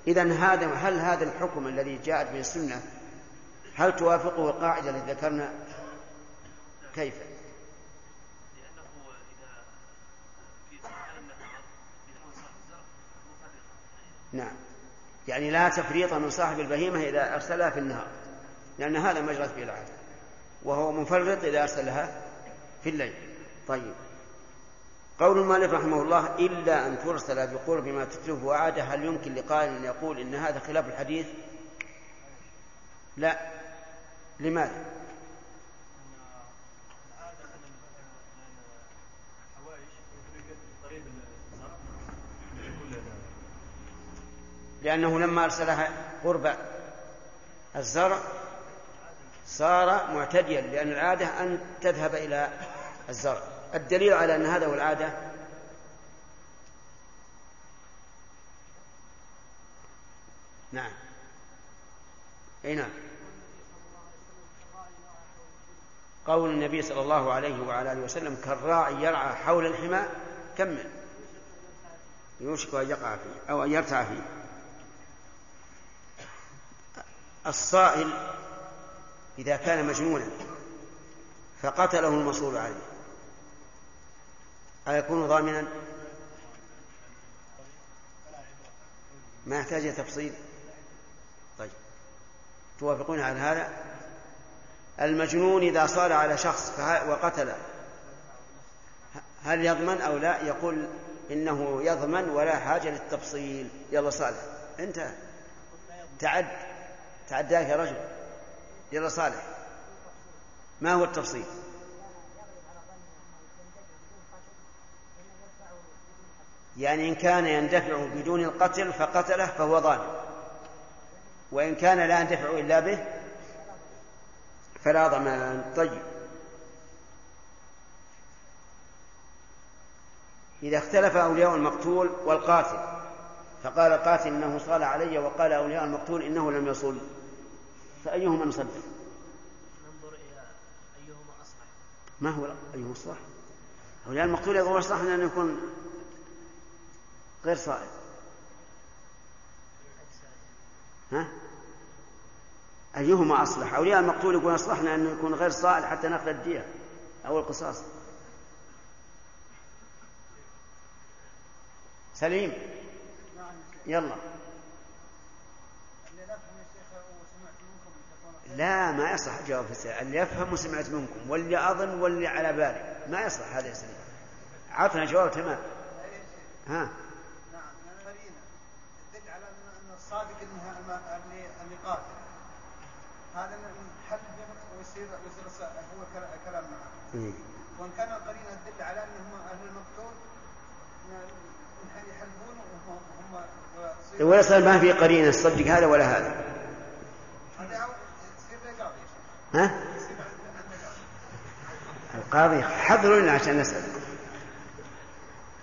S2: إذا هذا هل هذا الحكم الذي جاءت به السنة هل توافقه القاعدة التي ذكرنا؟ كيف؟ نعم. يعني لا تفريط من صاحب البهيمة إذا أرسلها في النهار لأن هذا ما جرت به العادة. وهو مفرط إذا أرسلها في الليل. طيب. قول المؤلف رحمه الله إلا أن ترسل بقرب ما تتلفه عادة هل يمكن لقائل أن يقول إن هذا خلاف الحديث؟ لا. لماذا؟ لأنه لما أرسلها قرب الزرع صار معتديا لأن العادة أن تذهب إلى الزرع. الدليل على أن هذا هو العادة نعم. أي نعم. قول النبي صلى الله عليه وعلى آله وسلم كالراعي يرعى حول الحمى كمل يوشك أن يقع فيه أو أن يرتع فيه. الصائل إذا كان مجنونا فقتله المصول عليه. أيكون ضامنا؟ ما يحتاج تفصيل. طيب. توافقون على هذا؟ المجنون إذا صار على شخص وقتله هل يضمن أو لا؟ يقول إنه يضمن ولا حاجة للتفصيل. يلا صالح. أنت تعد. تعداك يا رجل. يلا صالح. ما هو التفصيل؟ يعني إن كان يندفع بدون القتل فقتله فهو ظالم. وإن كان لا يندفع إلا به فلا ضمان طيب. إذا اختلف أولياء المقتول والقاتل فقال القاتل إنه صال علي وقال أولياء المقتول إنه لم يصل. فأيهما نصدق
S15: ننظر إلى أيهما أصلح
S2: ما هو أيهما أصلح أولياء المقتول يقول أصلح أن يكون غير صائب. ها؟ أيهما أصلح؟ أولياء المقتول يقول أصلحنا أنه يكون غير صائل حتى نأخذ الدية أو القصاص. سليم. يلا. لا ما يصح جواب السؤال اللي يفهم وسمعت منكم واللي أظن واللي على بالي ما يصح هذا يا سليم عطنا جواب تمام. ها؟
S6: الصادق انها اللي اللي قاتل هذا حل ويصير ويصير هو كلام معه وان كان القرينه تدل على انهم أهل المقتول يحلفون وهم
S2: ويصل ما في قرينة تصدق هذا ولا هذا. ها؟ القاضي حضروا لنا عشان نسأل.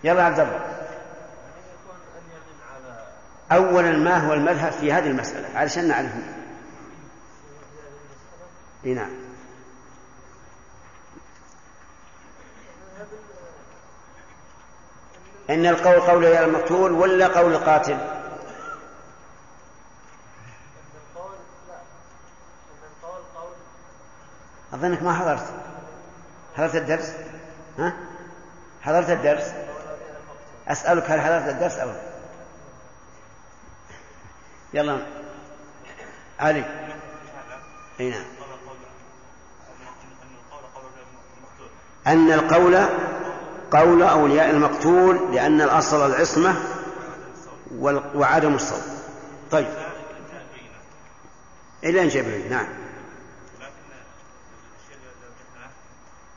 S2: يلا عبد الله. أولا ما هو المذهب في هذه المسألة؟ علشان نعرف. إي نعم. إن القول قول المقتول ولا قول القاتل؟ أظنك ما حضرت. حضرت الدرس؟ ها؟ حضرت الدرس؟ أسألك هل حضرت الدرس أو لا؟ يلا. علي. إي نعم. أن القول قول أولياء المقتول لأن الأصل العصمة وعدم الصوت طيب. إلى أن نعم
S16: لكن الشيء اللي ذكرناه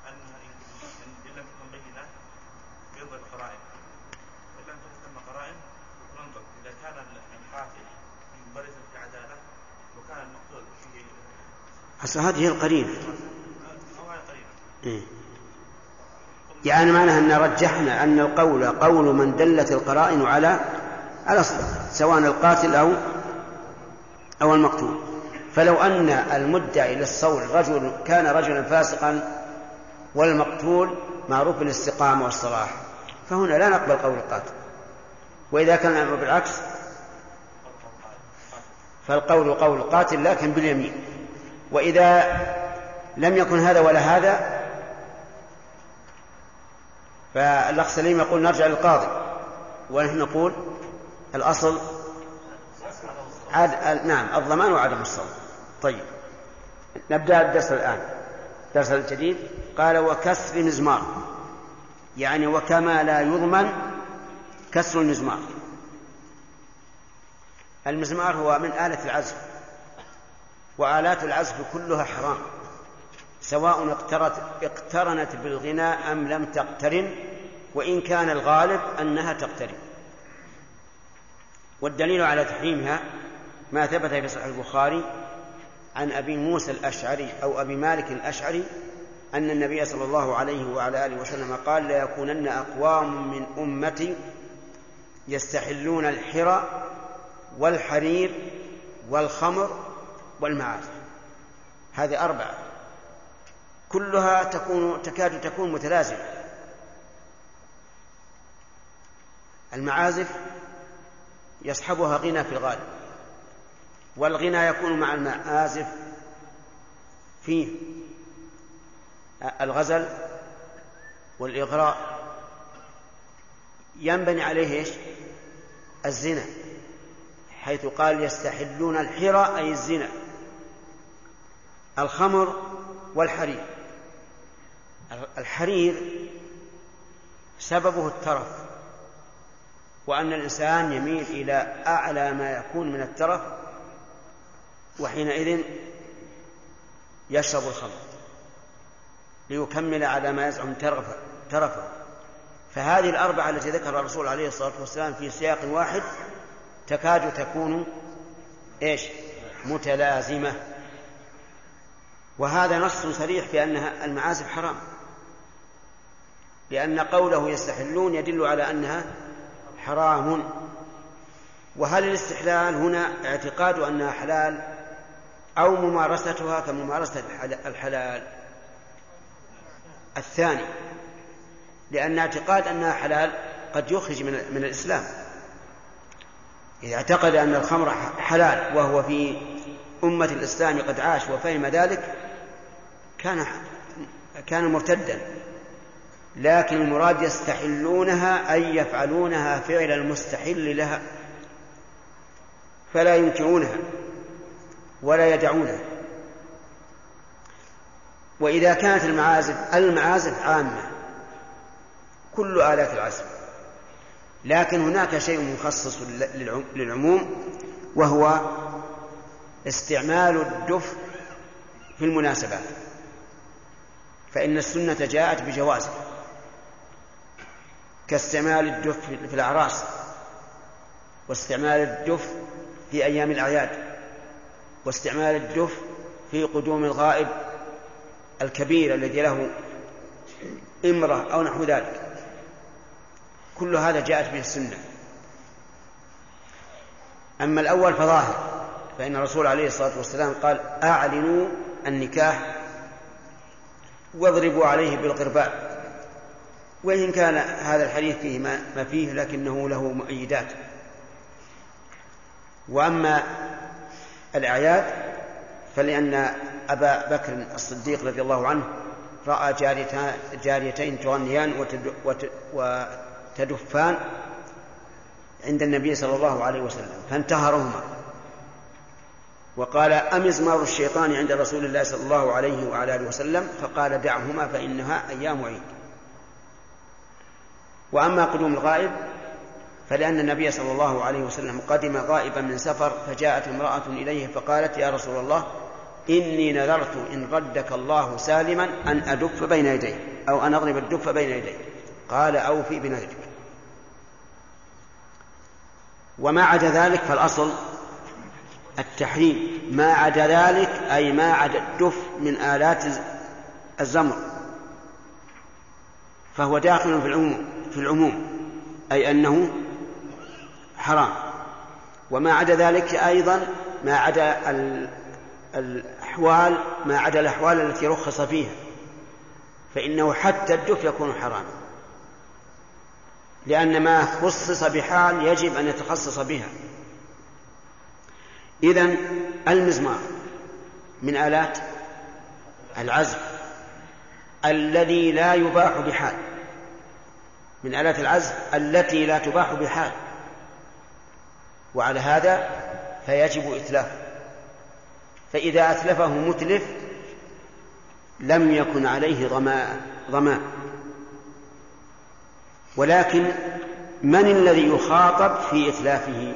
S16: انها ان لم تكن بينه ينظر القرائن وان لم تكن قرائن ننظر اذا كان القاتل منبرزا في عداله وكان المقتول فيه
S2: أصل هذه هي القرينة. إيه. يعني معناها أن رجحنا أن القول قول من دلت القرائن على على سواء القاتل أو أو المقتول. فلو أن المدعي للصول رجل كان رجلا فاسقا والمقتول معروف بالاستقامة والصلاح فهنا لا نقبل قول القاتل. وإذا كان الأمر بالعكس فالقول قول القاتل لكن باليمين. وإذا لم يكن هذا ولا هذا فالأخ سليم يقول نرجع للقاضي. ونحن نقول الأصل عاد نعم الضمان وعدم الصوم. طيب. نبدأ الدرس الآن. الدرس الجديد. قال وكسر مزمار يعني وكما لا يضمن كسر المزمار. المزمار هو من آلة العزف. وآلات العزف كلها حرام سواء اقترت اقترنت بالغناء أم لم تقترن وإن كان الغالب أنها تقترن. والدليل على تحريمها ما ثبت في صحيح البخاري عن أبي موسى الأشعري أو أبي مالك الأشعري أن النبي صلى الله عليه وعلى آله وسلم قال ليكونن أقوام من أمتي يستحلون الحرى والحرير والخمر والمعازف هذه أربعة. كلها تكون تكاد تكون متلازمة. المعازف يصحبها غنى في الغالب والغنى يكون مع المعازف فيه الغزل والإغراء. ينبني عليه إيش؟ الزنا حيث قال يستحلون الحرى أي الزنا. الخمر والحرير. الحرير سببه الترف وأن الإنسان يميل إلى أعلى ما يكون من الترف وحينئذ يشرب الخمر ليكمل على ما يزعم ترفه. فهذه الأربعة التي ذكرها الرسول عليه الصلاة والسلام في سياق واحد تكاد تكون إيش؟ متلازمة. وهذا نص صريح في أن المعازف حرام. لأن قوله يستحلون يدل على أنها حرام. وهل الاستحلال هنا اعتقاد أنها حلال أو ممارستها كممارسة الحلال؟ الثاني لأن اعتقاد أنها حلال قد يخرج من, من الإسلام. إذا اعتقد أن الخمر حلال وهو في أمة الإسلام قد عاش وفهم ذلك كان كان مرتدا لكن المراد يستحلونها أي يفعلونها فعل المستحل لها فلا ينكرونها ولا يدعونها. وإذا كانت المعازف المعازف عامة كل آلات العزف لكن هناك شيء مخصص للعموم وهو استعمال الدف في المناسبات. فإن السنة جاءت بجوازه كاستعمال الدف في الأعراس واستعمال الدف في أيام الأعياد واستعمال الدف في قدوم الغائب الكبير الذي له امرأة أو نحو ذلك. كل هذا جاءت به السنة. أما الأول فظاهر فإن الرسول عليه الصلاة والسلام قال أعلنوا النكاح واضربوا عليه بالقرباء. وإن كان هذا الحديث فيه ما فيه لكنه له مؤيدات. وأما الأعياد فلأن أبا بكر الصديق رضي الله عنه رأى جاريتين تغنيان وتدفان عند النبي صلى الله عليه وسلم فانتهرهما. وقال أمزمار الشيطان عند رسول الله صلى الله عليه وعلى آله وسلم؟ فقال دعهما فإنها أيام عيد. وأما قدوم الغائب فلأن النبي صلى الله عليه وسلم قدم غائبا من سفر فجاءت امرأة إليه فقالت يا رسول الله إني نذرت إن ردك الله سالما أن أدف بين يديه أو أن أضرب الدف بين يديه. قال أوفي بنذرك. وما عدا ذلك فالأصل التحريم. ما عدا ذلك أي ما عدا الدف من آلات الزمر. فهو داخل في العموم في العموم. أي أنه حرام. وما عدا ذلك أيضا ما عدا الأحوال ما عدا الأحوال التي رخص فيها. فإنه حتى الدف يكون حراما لأن ما خصص بحال يجب أن يتخصص بها. إذن المزمار من آلات العزف الذي لا يباح بحال. من آلات العزف التي لا تباح بحال. وعلى هذا فيجب إتلافه. فإذا أتلفه متلف لم يكن عليه ضمان. ولكن من الذي يخاطب في إتلافه؟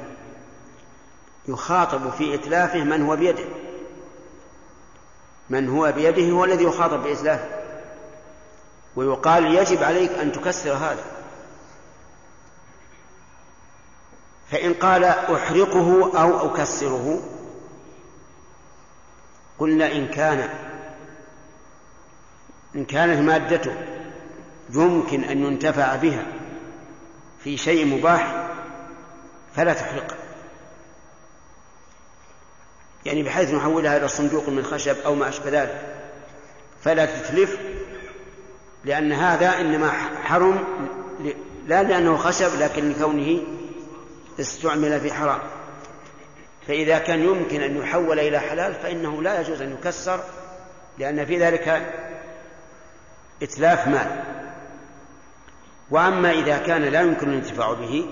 S2: يخاطب في إتلافه من هو بيده. من هو بيده هو الذي يخاطب بإتلافه. ويقال يجب عليك أن تكسر هذا. فإن قال أحرقه أو أكسره قلنا إن كان إن كانت مادته يمكن أن ينتفع بها في شيء مباح فلا تحرقه. يعني بحيث نحولها إلى صندوق من خشب أو ما أشبه ذلك. فلا تتلف لأن هذا إنما حرم لا لأنه خشب لكن لكونه استعمل في حرام. فإذا كان يمكن أن يحول إلى حلال فإنه لا يجوز أن يكسر لأن في ذلك إتلاف مال. وأما إذا كان لا يمكن الانتفاع به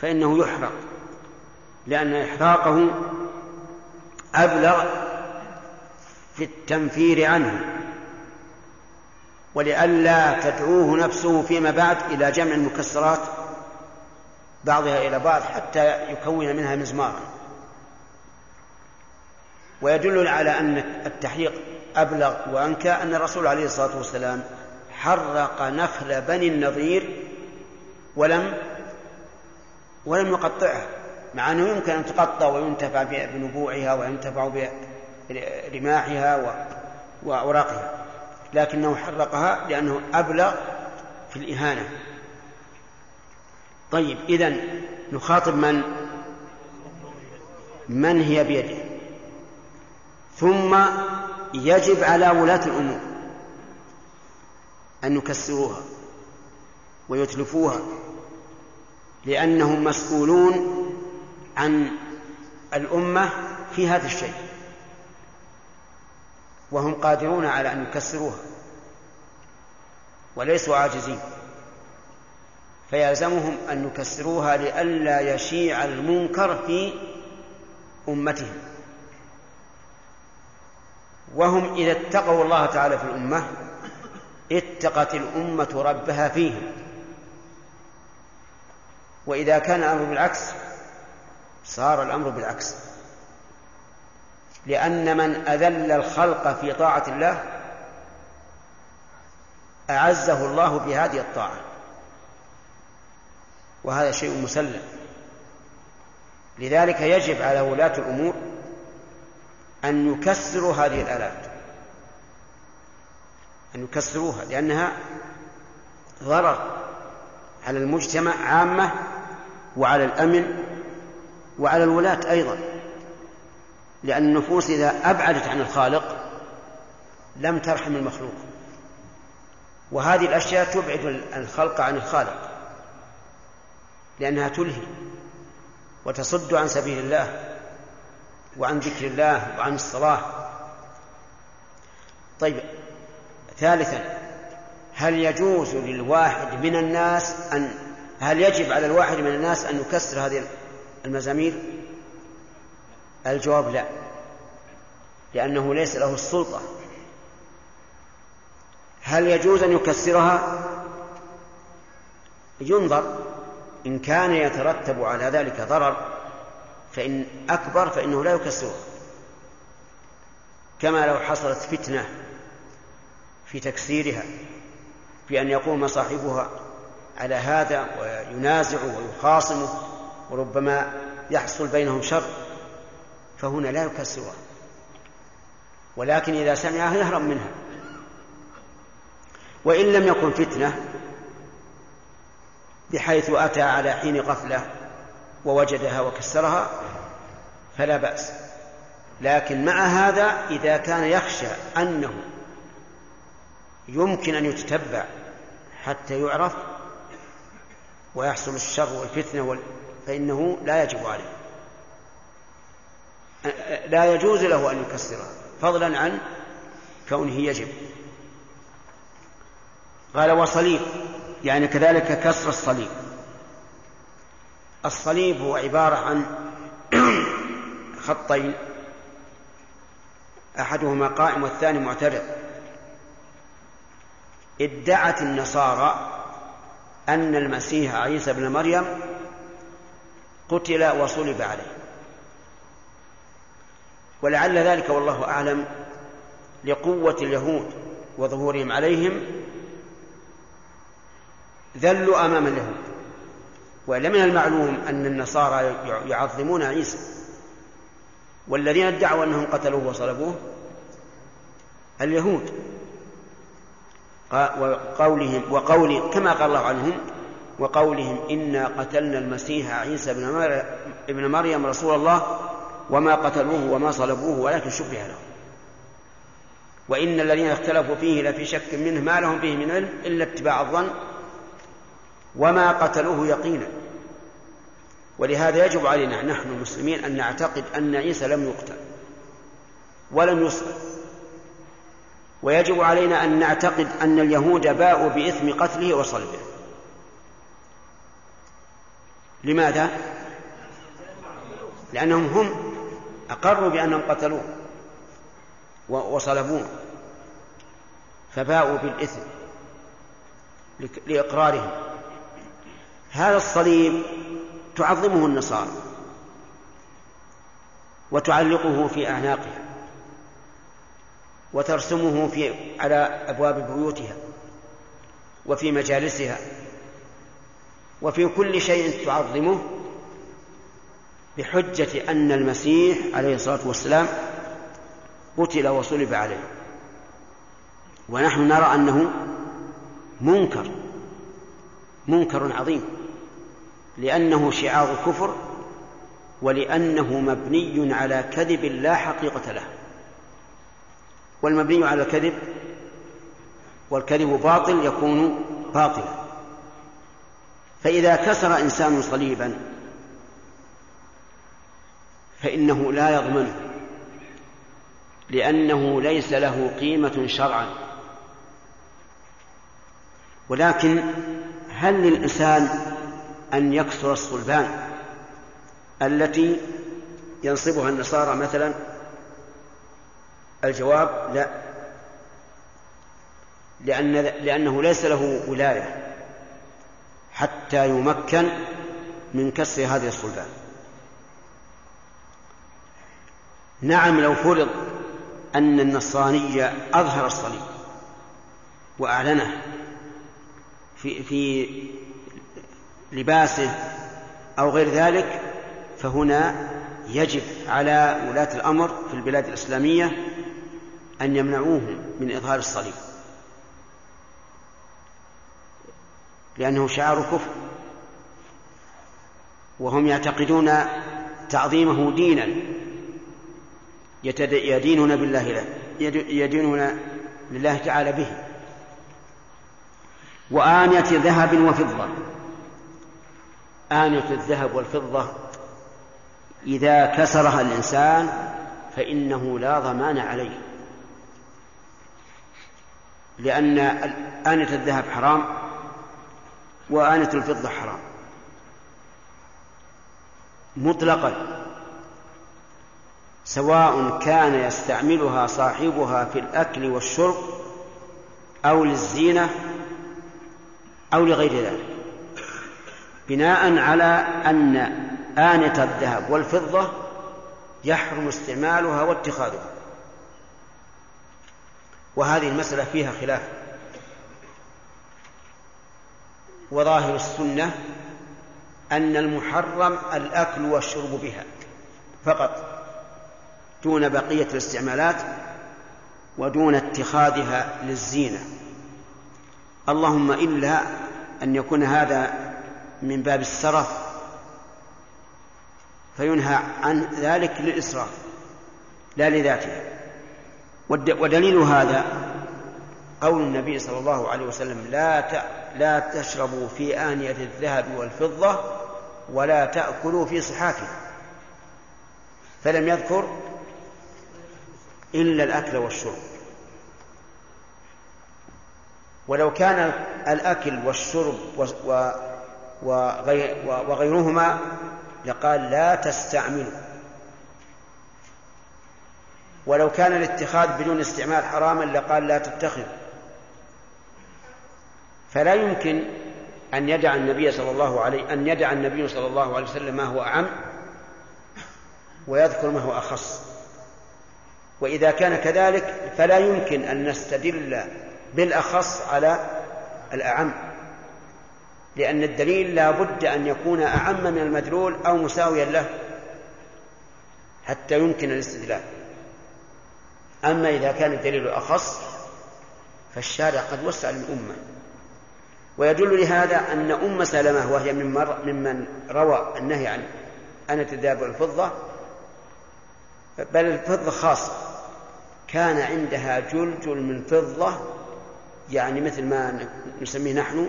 S2: فإنه يحرق لأن إحراقه أبلغ في التنفير عنه ولئلا تدعوه نفسه فيما بعد إلى جمع المكسرات بعضها إلى بعض حتى يكون منها مزمارا ويدل على أن التحريق أبلغ وأنكى أن الرسول عليه الصلاة والسلام حرق نخل بني النضير ولم ولم يقطعها مع أنه يمكن أن تقطع وينتفع بنبوعها وينتفع برماحها وأوراقها. لكنه حرقها لأنه أبلغ في الإهانة. طيب إذا نخاطب من؟ من هي بيده؟ ثم يجب على ولاة الأمور أن يكسروها ويتلفوها لأنهم مسؤولون عن الأمة في هذا الشيء. وهم قادرون على أن يكسروها. وليسوا عاجزين. فيلزمهم أن يكسروها لئلا يشيع المنكر في أمتهم. وهم إذا اتقوا الله تعالى في الأمة اتقت الأمة ربها فيهم. وإذا كان الأمر بالعكس صار الأمر بالعكس. لأن من أذل الخلق في طاعة الله أعزه الله بهذه الطاعة. وهذا شيء مسلم. لذلك يجب على ولاة الأمور أن يكسروا هذه الآلات. أن يكسروها لأنها ضرر على المجتمع عامة وعلى الأمن وعلى الولاة أيضا. لأن النفوس إذا أبعدت عن الخالق لم ترحم المخلوق. وهذه الأشياء تبعد الخلق عن الخالق. لأنها تلهي وتصد عن سبيل الله وعن ذكر الله وعن الصلاة. طيب ثالثا هل يجوز للواحد من الناس أن هل يجب على الواحد من الناس أن يكسر هذه المزامير؟ الجواب لا. لأنه ليس له السلطة. هل يجوز أن يكسرها؟ ينظر. إن كان يترتب على ذلك ضرر فإن أكبر فإنه لا يكسره. كما لو حصلت فتنة في تكسيرها بأن يقوم صاحبها على هذا وينازع ويخاصمه وربما يحصل بينهم شر فهنا لا يكسرها ولكن إذا سمعها يهرب منها. وإن لم يكن فتنة بحيث أتى على حين غفلة ووجدها وكسرها فلا بأس. لكن مع هذا إذا كان يخشى أنه يمكن أن يتتبع حتى يعرف ويحصل الشر والفتنة وال... فإنه لا يجب عليه. لا يجوز له أن يكسرها فضلا عن كونه يجب. قال وصليب يعني كذلك كسر الصليب. الصليب هو عبارة عن خطين. أحدهما قائم والثاني معترض. ادعت النصارى أن المسيح عيسى بن مريم قتل وصلب عليه. ولعل ذلك والله أعلم لقوة اليهود وظهورهم عليهم ذلوا أمام اليهود. وإلا من المعلوم أن النصارى يعظمون عيسى. والذين ادعوا أنهم قتلوه وصلبوه اليهود. وقولهم وقول كما قال الله عنهم وقولهم إنا قتلنا المسيح عيسى بن مريم رسول الله وما قتلوه وما صلبوه ولكن شبه لهم وإن الذين اختلفوا فيه لفي شك منه ما لهم فيه من علم إلا اتباع الظن وما قتلوه يقينا. ولهذا يجب علينا نحن المسلمين أن نعتقد أن عيسى لم يقتل ولم يصلب. ويجب علينا أن نعتقد أن اليهود باءوا بإثم قتله وصلبه. لماذا؟ لأنهم هم أقروا بأنهم قتلوه وصلبوه فباءوا بالإثم لإقرارهم هذا الصليب تعظمه النصارى وتعلقه في أعناقها وترسمه في على أبواب بيوتها وفي مجالسها وفي كل شيء تعظمه بحجة أن المسيح عليه الصلاة والسلام قتل وصلب عليه. ونحن نرى أنه منكر منكر عظيم لأنه شعار كفر ولأنه مبني على كذب لا حقيقة له. والمبني على الكذب والكذب باطل يكون باطلا. فإذا كسر إنسان صليبا فإنه لا يضمنه لأنه ليس له قيمة شرعا. ولكن هل للإنسان أن يكسر الصلبان التي ينصبها النصارى مثلا؟ الجواب لا لأن لأنه ليس له ولاية. حتى يمكن من كسر هذه الصلبان نعم لو فرض أن النصراني أظهر الصليب وأعلنه في في لباسه أو غير ذلك فهنا يجب على ولاة الأمر في البلاد الإسلامية أن يمنعوه من إظهار الصليب. لأنه شعار كفر وهم يعتقدون تعظيمه دينا. يدينون بالله له يدينون لله تعالى به. وآنية ذهب وفضة. آنية الذهب والفضة إذا كسرها الإنسان فإنه لا ضمان عليه. لأن آنية الذهب حرام. وآنية الفضة حرام. مطلقا. سواء كان يستعملها صاحبها في الأكل والشرب أو للزينة أو لغير ذلك. بناء على أن آنة الذهب والفضة يحرم استعمالها واتخاذها. وهذه المسألة فيها خلاف. وظاهر السنة أن المحرم الأكل والشرب بها فقط دون بقية الاستعمالات ودون اتخاذها للزينة. اللهم إلا أن يكون هذا من باب السرف فينهى عن ذلك للإسراف لا لذاته. ودليل هذا قول النبي صلى الله عليه وسلم لا لا تشربوا في آنية الذهب والفضة ولا تأكلوا في صحافها فلم يذكر إلا الأكل والشرب. ولو كان الأكل والشرب وغيرهما لقال لا تستعملوا. ولو كان الاتخاذ بدون استعمال حراما لقال لا تتخذ فلا يمكن أن يدع النبي صلى الله عليه أن يدع النبي صلى الله عليه وسلم ما هو أعم ويذكر ما هو أخص. وإذا كان كذلك فلا يمكن أن نستدل بالأخص على الأعم لأن الدليل لا بد أن يكون أعم من المدلول أو مساويا له حتى يمكن الاستدلال. أما إذا كان الدليل أخص فالشارع قد وسع للأمة. ويدل لهذا أن أم سلمة وهي من ممن روى النهي عن أنة الذهب والفضة بل الفضة خاصة. كان عندها جلجل من فضة يعني مثل ما نسميه نحن.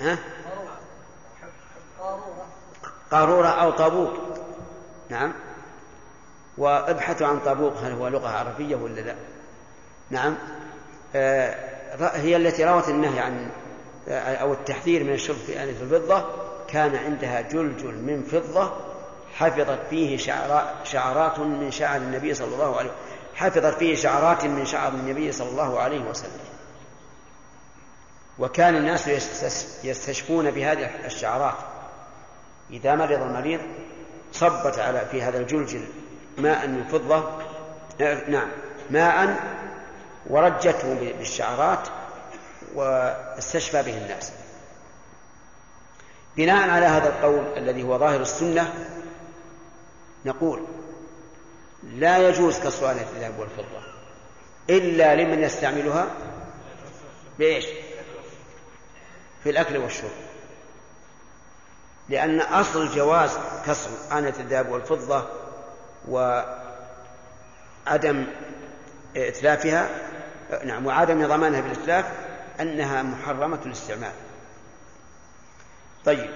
S2: ها؟ قارورة أو طابوق نعم. وابحثوا عن طابوق هل هو لغة عربية ولا لا؟ نعم. آه هي التي روت النهي عن أو التحذير من الشرب في آنية الفضة كان عندها جلجل من فضة حفظت فيه شعرات من شعر النبي صلى الله عليه حفظت فيه شعرات من شعر النبي صلى الله عليه وسلم. وكان الناس يستشفون بهذه الشعرات. إذا مرض المريض صبت على في هذا الجلجل ماء من فضة نعم ماء ورجته بالشعرات واستشفى به الناس بناء على هذا القول الذي هو ظاهر السنة نقول لا يجوز كسر الذهب والفضة إلا لمن يستعملها بإيش؟ في الأكل والشرب لأن أصل جواز كسر آنة الذهب والفضة وعدم إتلافها نعم وعدم ضمانها بالإتلاف أنها محرمة الاستعمال. طيب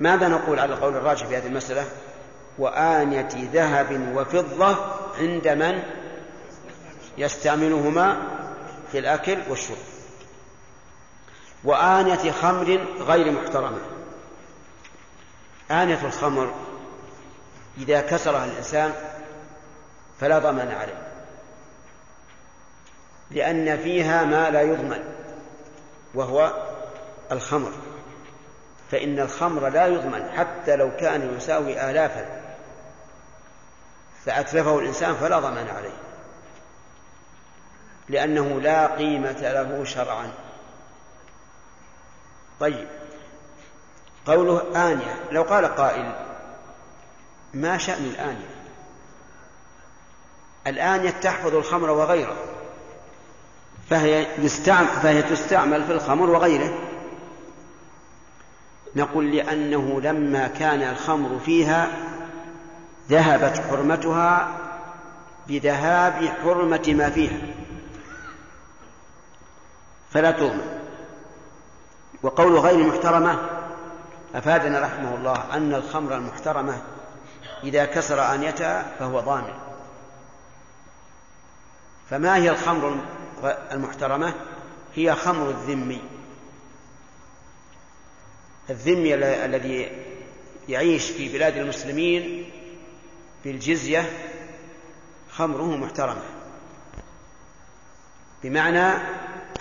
S2: ماذا نقول على القول الراجح في هذه المسألة؟ وآنية ذهب وفضة عند من يستعملهما في الأكل والشرب. وآنية خمر غير محترمة. آنية الخمر إذا كسرها الإنسان فلا ضمان عليه. لأن فيها ما لا يضمن وهو الخمر. فإن الخمر لا يضمن حتى لو كان يساوي آلافا فأتلفه الإنسان فلا ضمان عليه لأنه لا قيمة له شرعا. طيب قوله آنية. لو قال قائل ما شأن الآنية؟ الآنية تحفظ الخمر وغيره. فهي, يستعمل فهي تستعمل في الخمر وغيره. نقول لأنه لما كان الخمر فيها ذهبت حرمتها بذهاب حرمة ما فيها. فلا تؤمن وقول غير محترمة أفادنا رحمه الله أن الخمر المحترمة إذا كسر آنيتها فهو ضامن. فما هي الخمر المحترمة هي خمر الذمي. الذمي الذي يعيش في بلاد المسلمين بالجزية خمره محترمة. بمعنى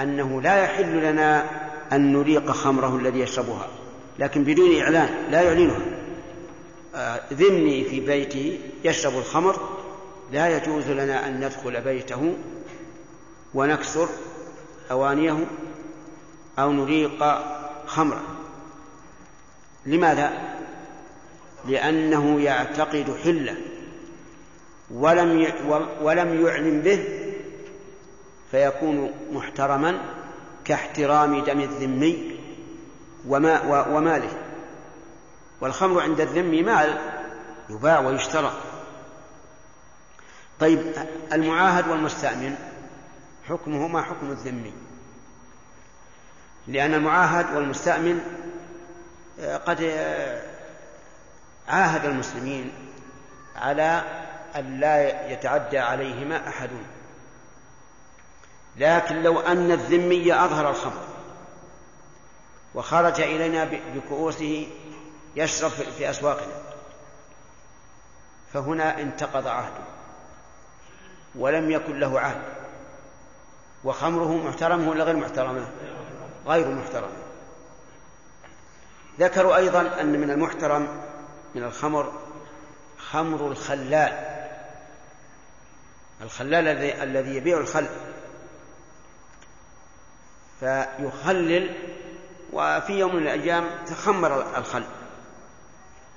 S2: أنه لا يحل لنا أن نريق خمره الذي يشربها لكن بدون إعلان لا يعلنها. آه، ذمي في بيته يشرب الخمر لا يجوز لنا أن ندخل بيته ونكسر أوانيه أو نريق خمره. لماذا؟ لأنه يعتقد حلة. ولم ولم يعلم به فيكون محترما كاحترام دم الذمي وما وماله. والخمر عند الذمي مال يباع ويشترى. طيب المعاهد والمستأمن حكمهما حكم الذمي لأن المعاهد والمستأمن آه، قد آه، عاهد المسلمين على أن لا يتعدى عليهما أحد. لكن لو أن الذمي أظهر الخمر وخرج إلينا بكؤوسه يشرب في أسواقنا فهنا انتقض عهده ولم يكن له عهد. وخمره محترم ولا غير محترمة غير محترم. ذكروا أيضا أن من المحترم من الخمر خمر الخلال. الخلال الذي يبيع الخل. فيخلل وفي يوم من الأيام تخمر الخل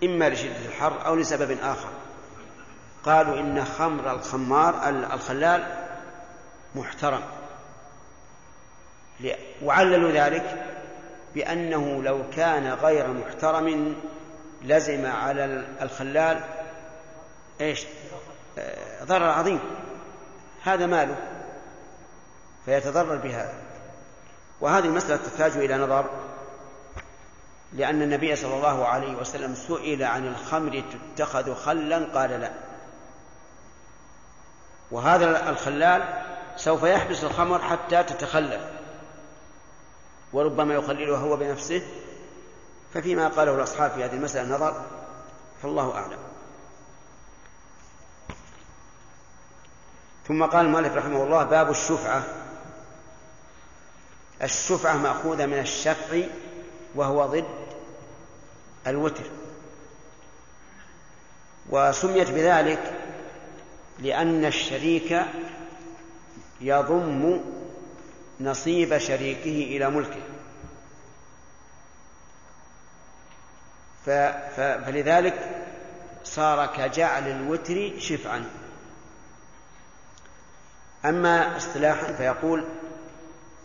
S2: إما لشدة الحر أو لسبب آخر. قالوا إن خمر الخمار الخلال محترم. وعللوا ذلك بأنه لو كان غير محترم لزم على الخلال إيش؟ آه، ضرر عظيم. هذا ماله؟ فيتضرر بهذا. وهذه المسألة تحتاج إلى نظر لأن النبي صلى الله عليه وسلم سئل عن الخمر تتخذ خلا؟ قال لا. وهذا الخلال سوف يحبس الخمر حتى تتخلل. وربما يخللها هو بنفسه ففيما قاله الأصحاب في هذه المسألة نظر فالله أعلم. ثم قال المؤلف رحمه الله باب الشفعة. الشفعة مأخوذة من الشفع وهو ضد الوتر. وسميت بذلك لأن الشريك يضم نصيب شريكه إلى ملكه. فلذلك صار كجعل الوتر شفعا. أما اصطلاحا فيقول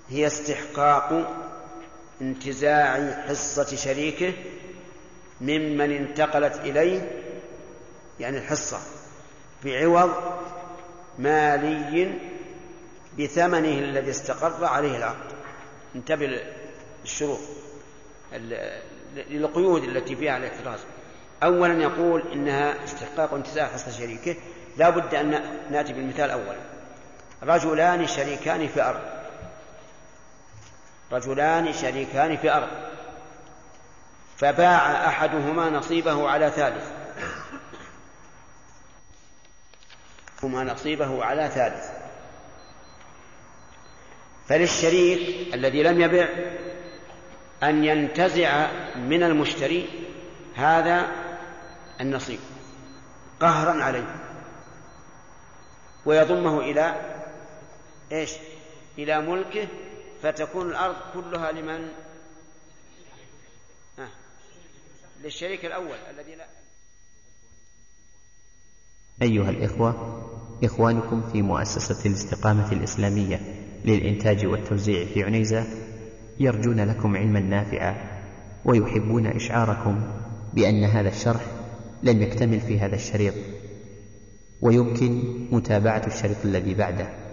S2: هي استحقاق انتزاع حصة شريكه ممن انتقلت إليه يعني الحصة بعوض مالي بثمنه الذي استقر عليه العقد انتبه للشروط للقيود التي فيها الاحتراز أولا يقول إنها استحقاق انتزاع حصة شريكه. لا بد أن نأتي بالمثال أولا. رجلان شريكان في أرض. رجلان شريكان في أرض. فباع أحدهما نصيبه على ثالث. هما نصيبه على ثالث. فللشريك الذي لم يبع أن ينتزع من المشتري هذا النصيب قهرا عليه ويضمه إلى إيش؟ إلى ملكه فتكون الأرض كلها لمن؟ آه. للشريك الأول الذي لا
S1: أيها الإخوة إخوانكم في مؤسسة الاستقامة الإسلامية للإنتاج والتوزيع في عنيزة يرجون لكم علما نافعا ويحبون إشعاركم بأن هذا الشرح لم يكتمل في هذا الشريط ويمكن متابعة الشريط الذي بعده.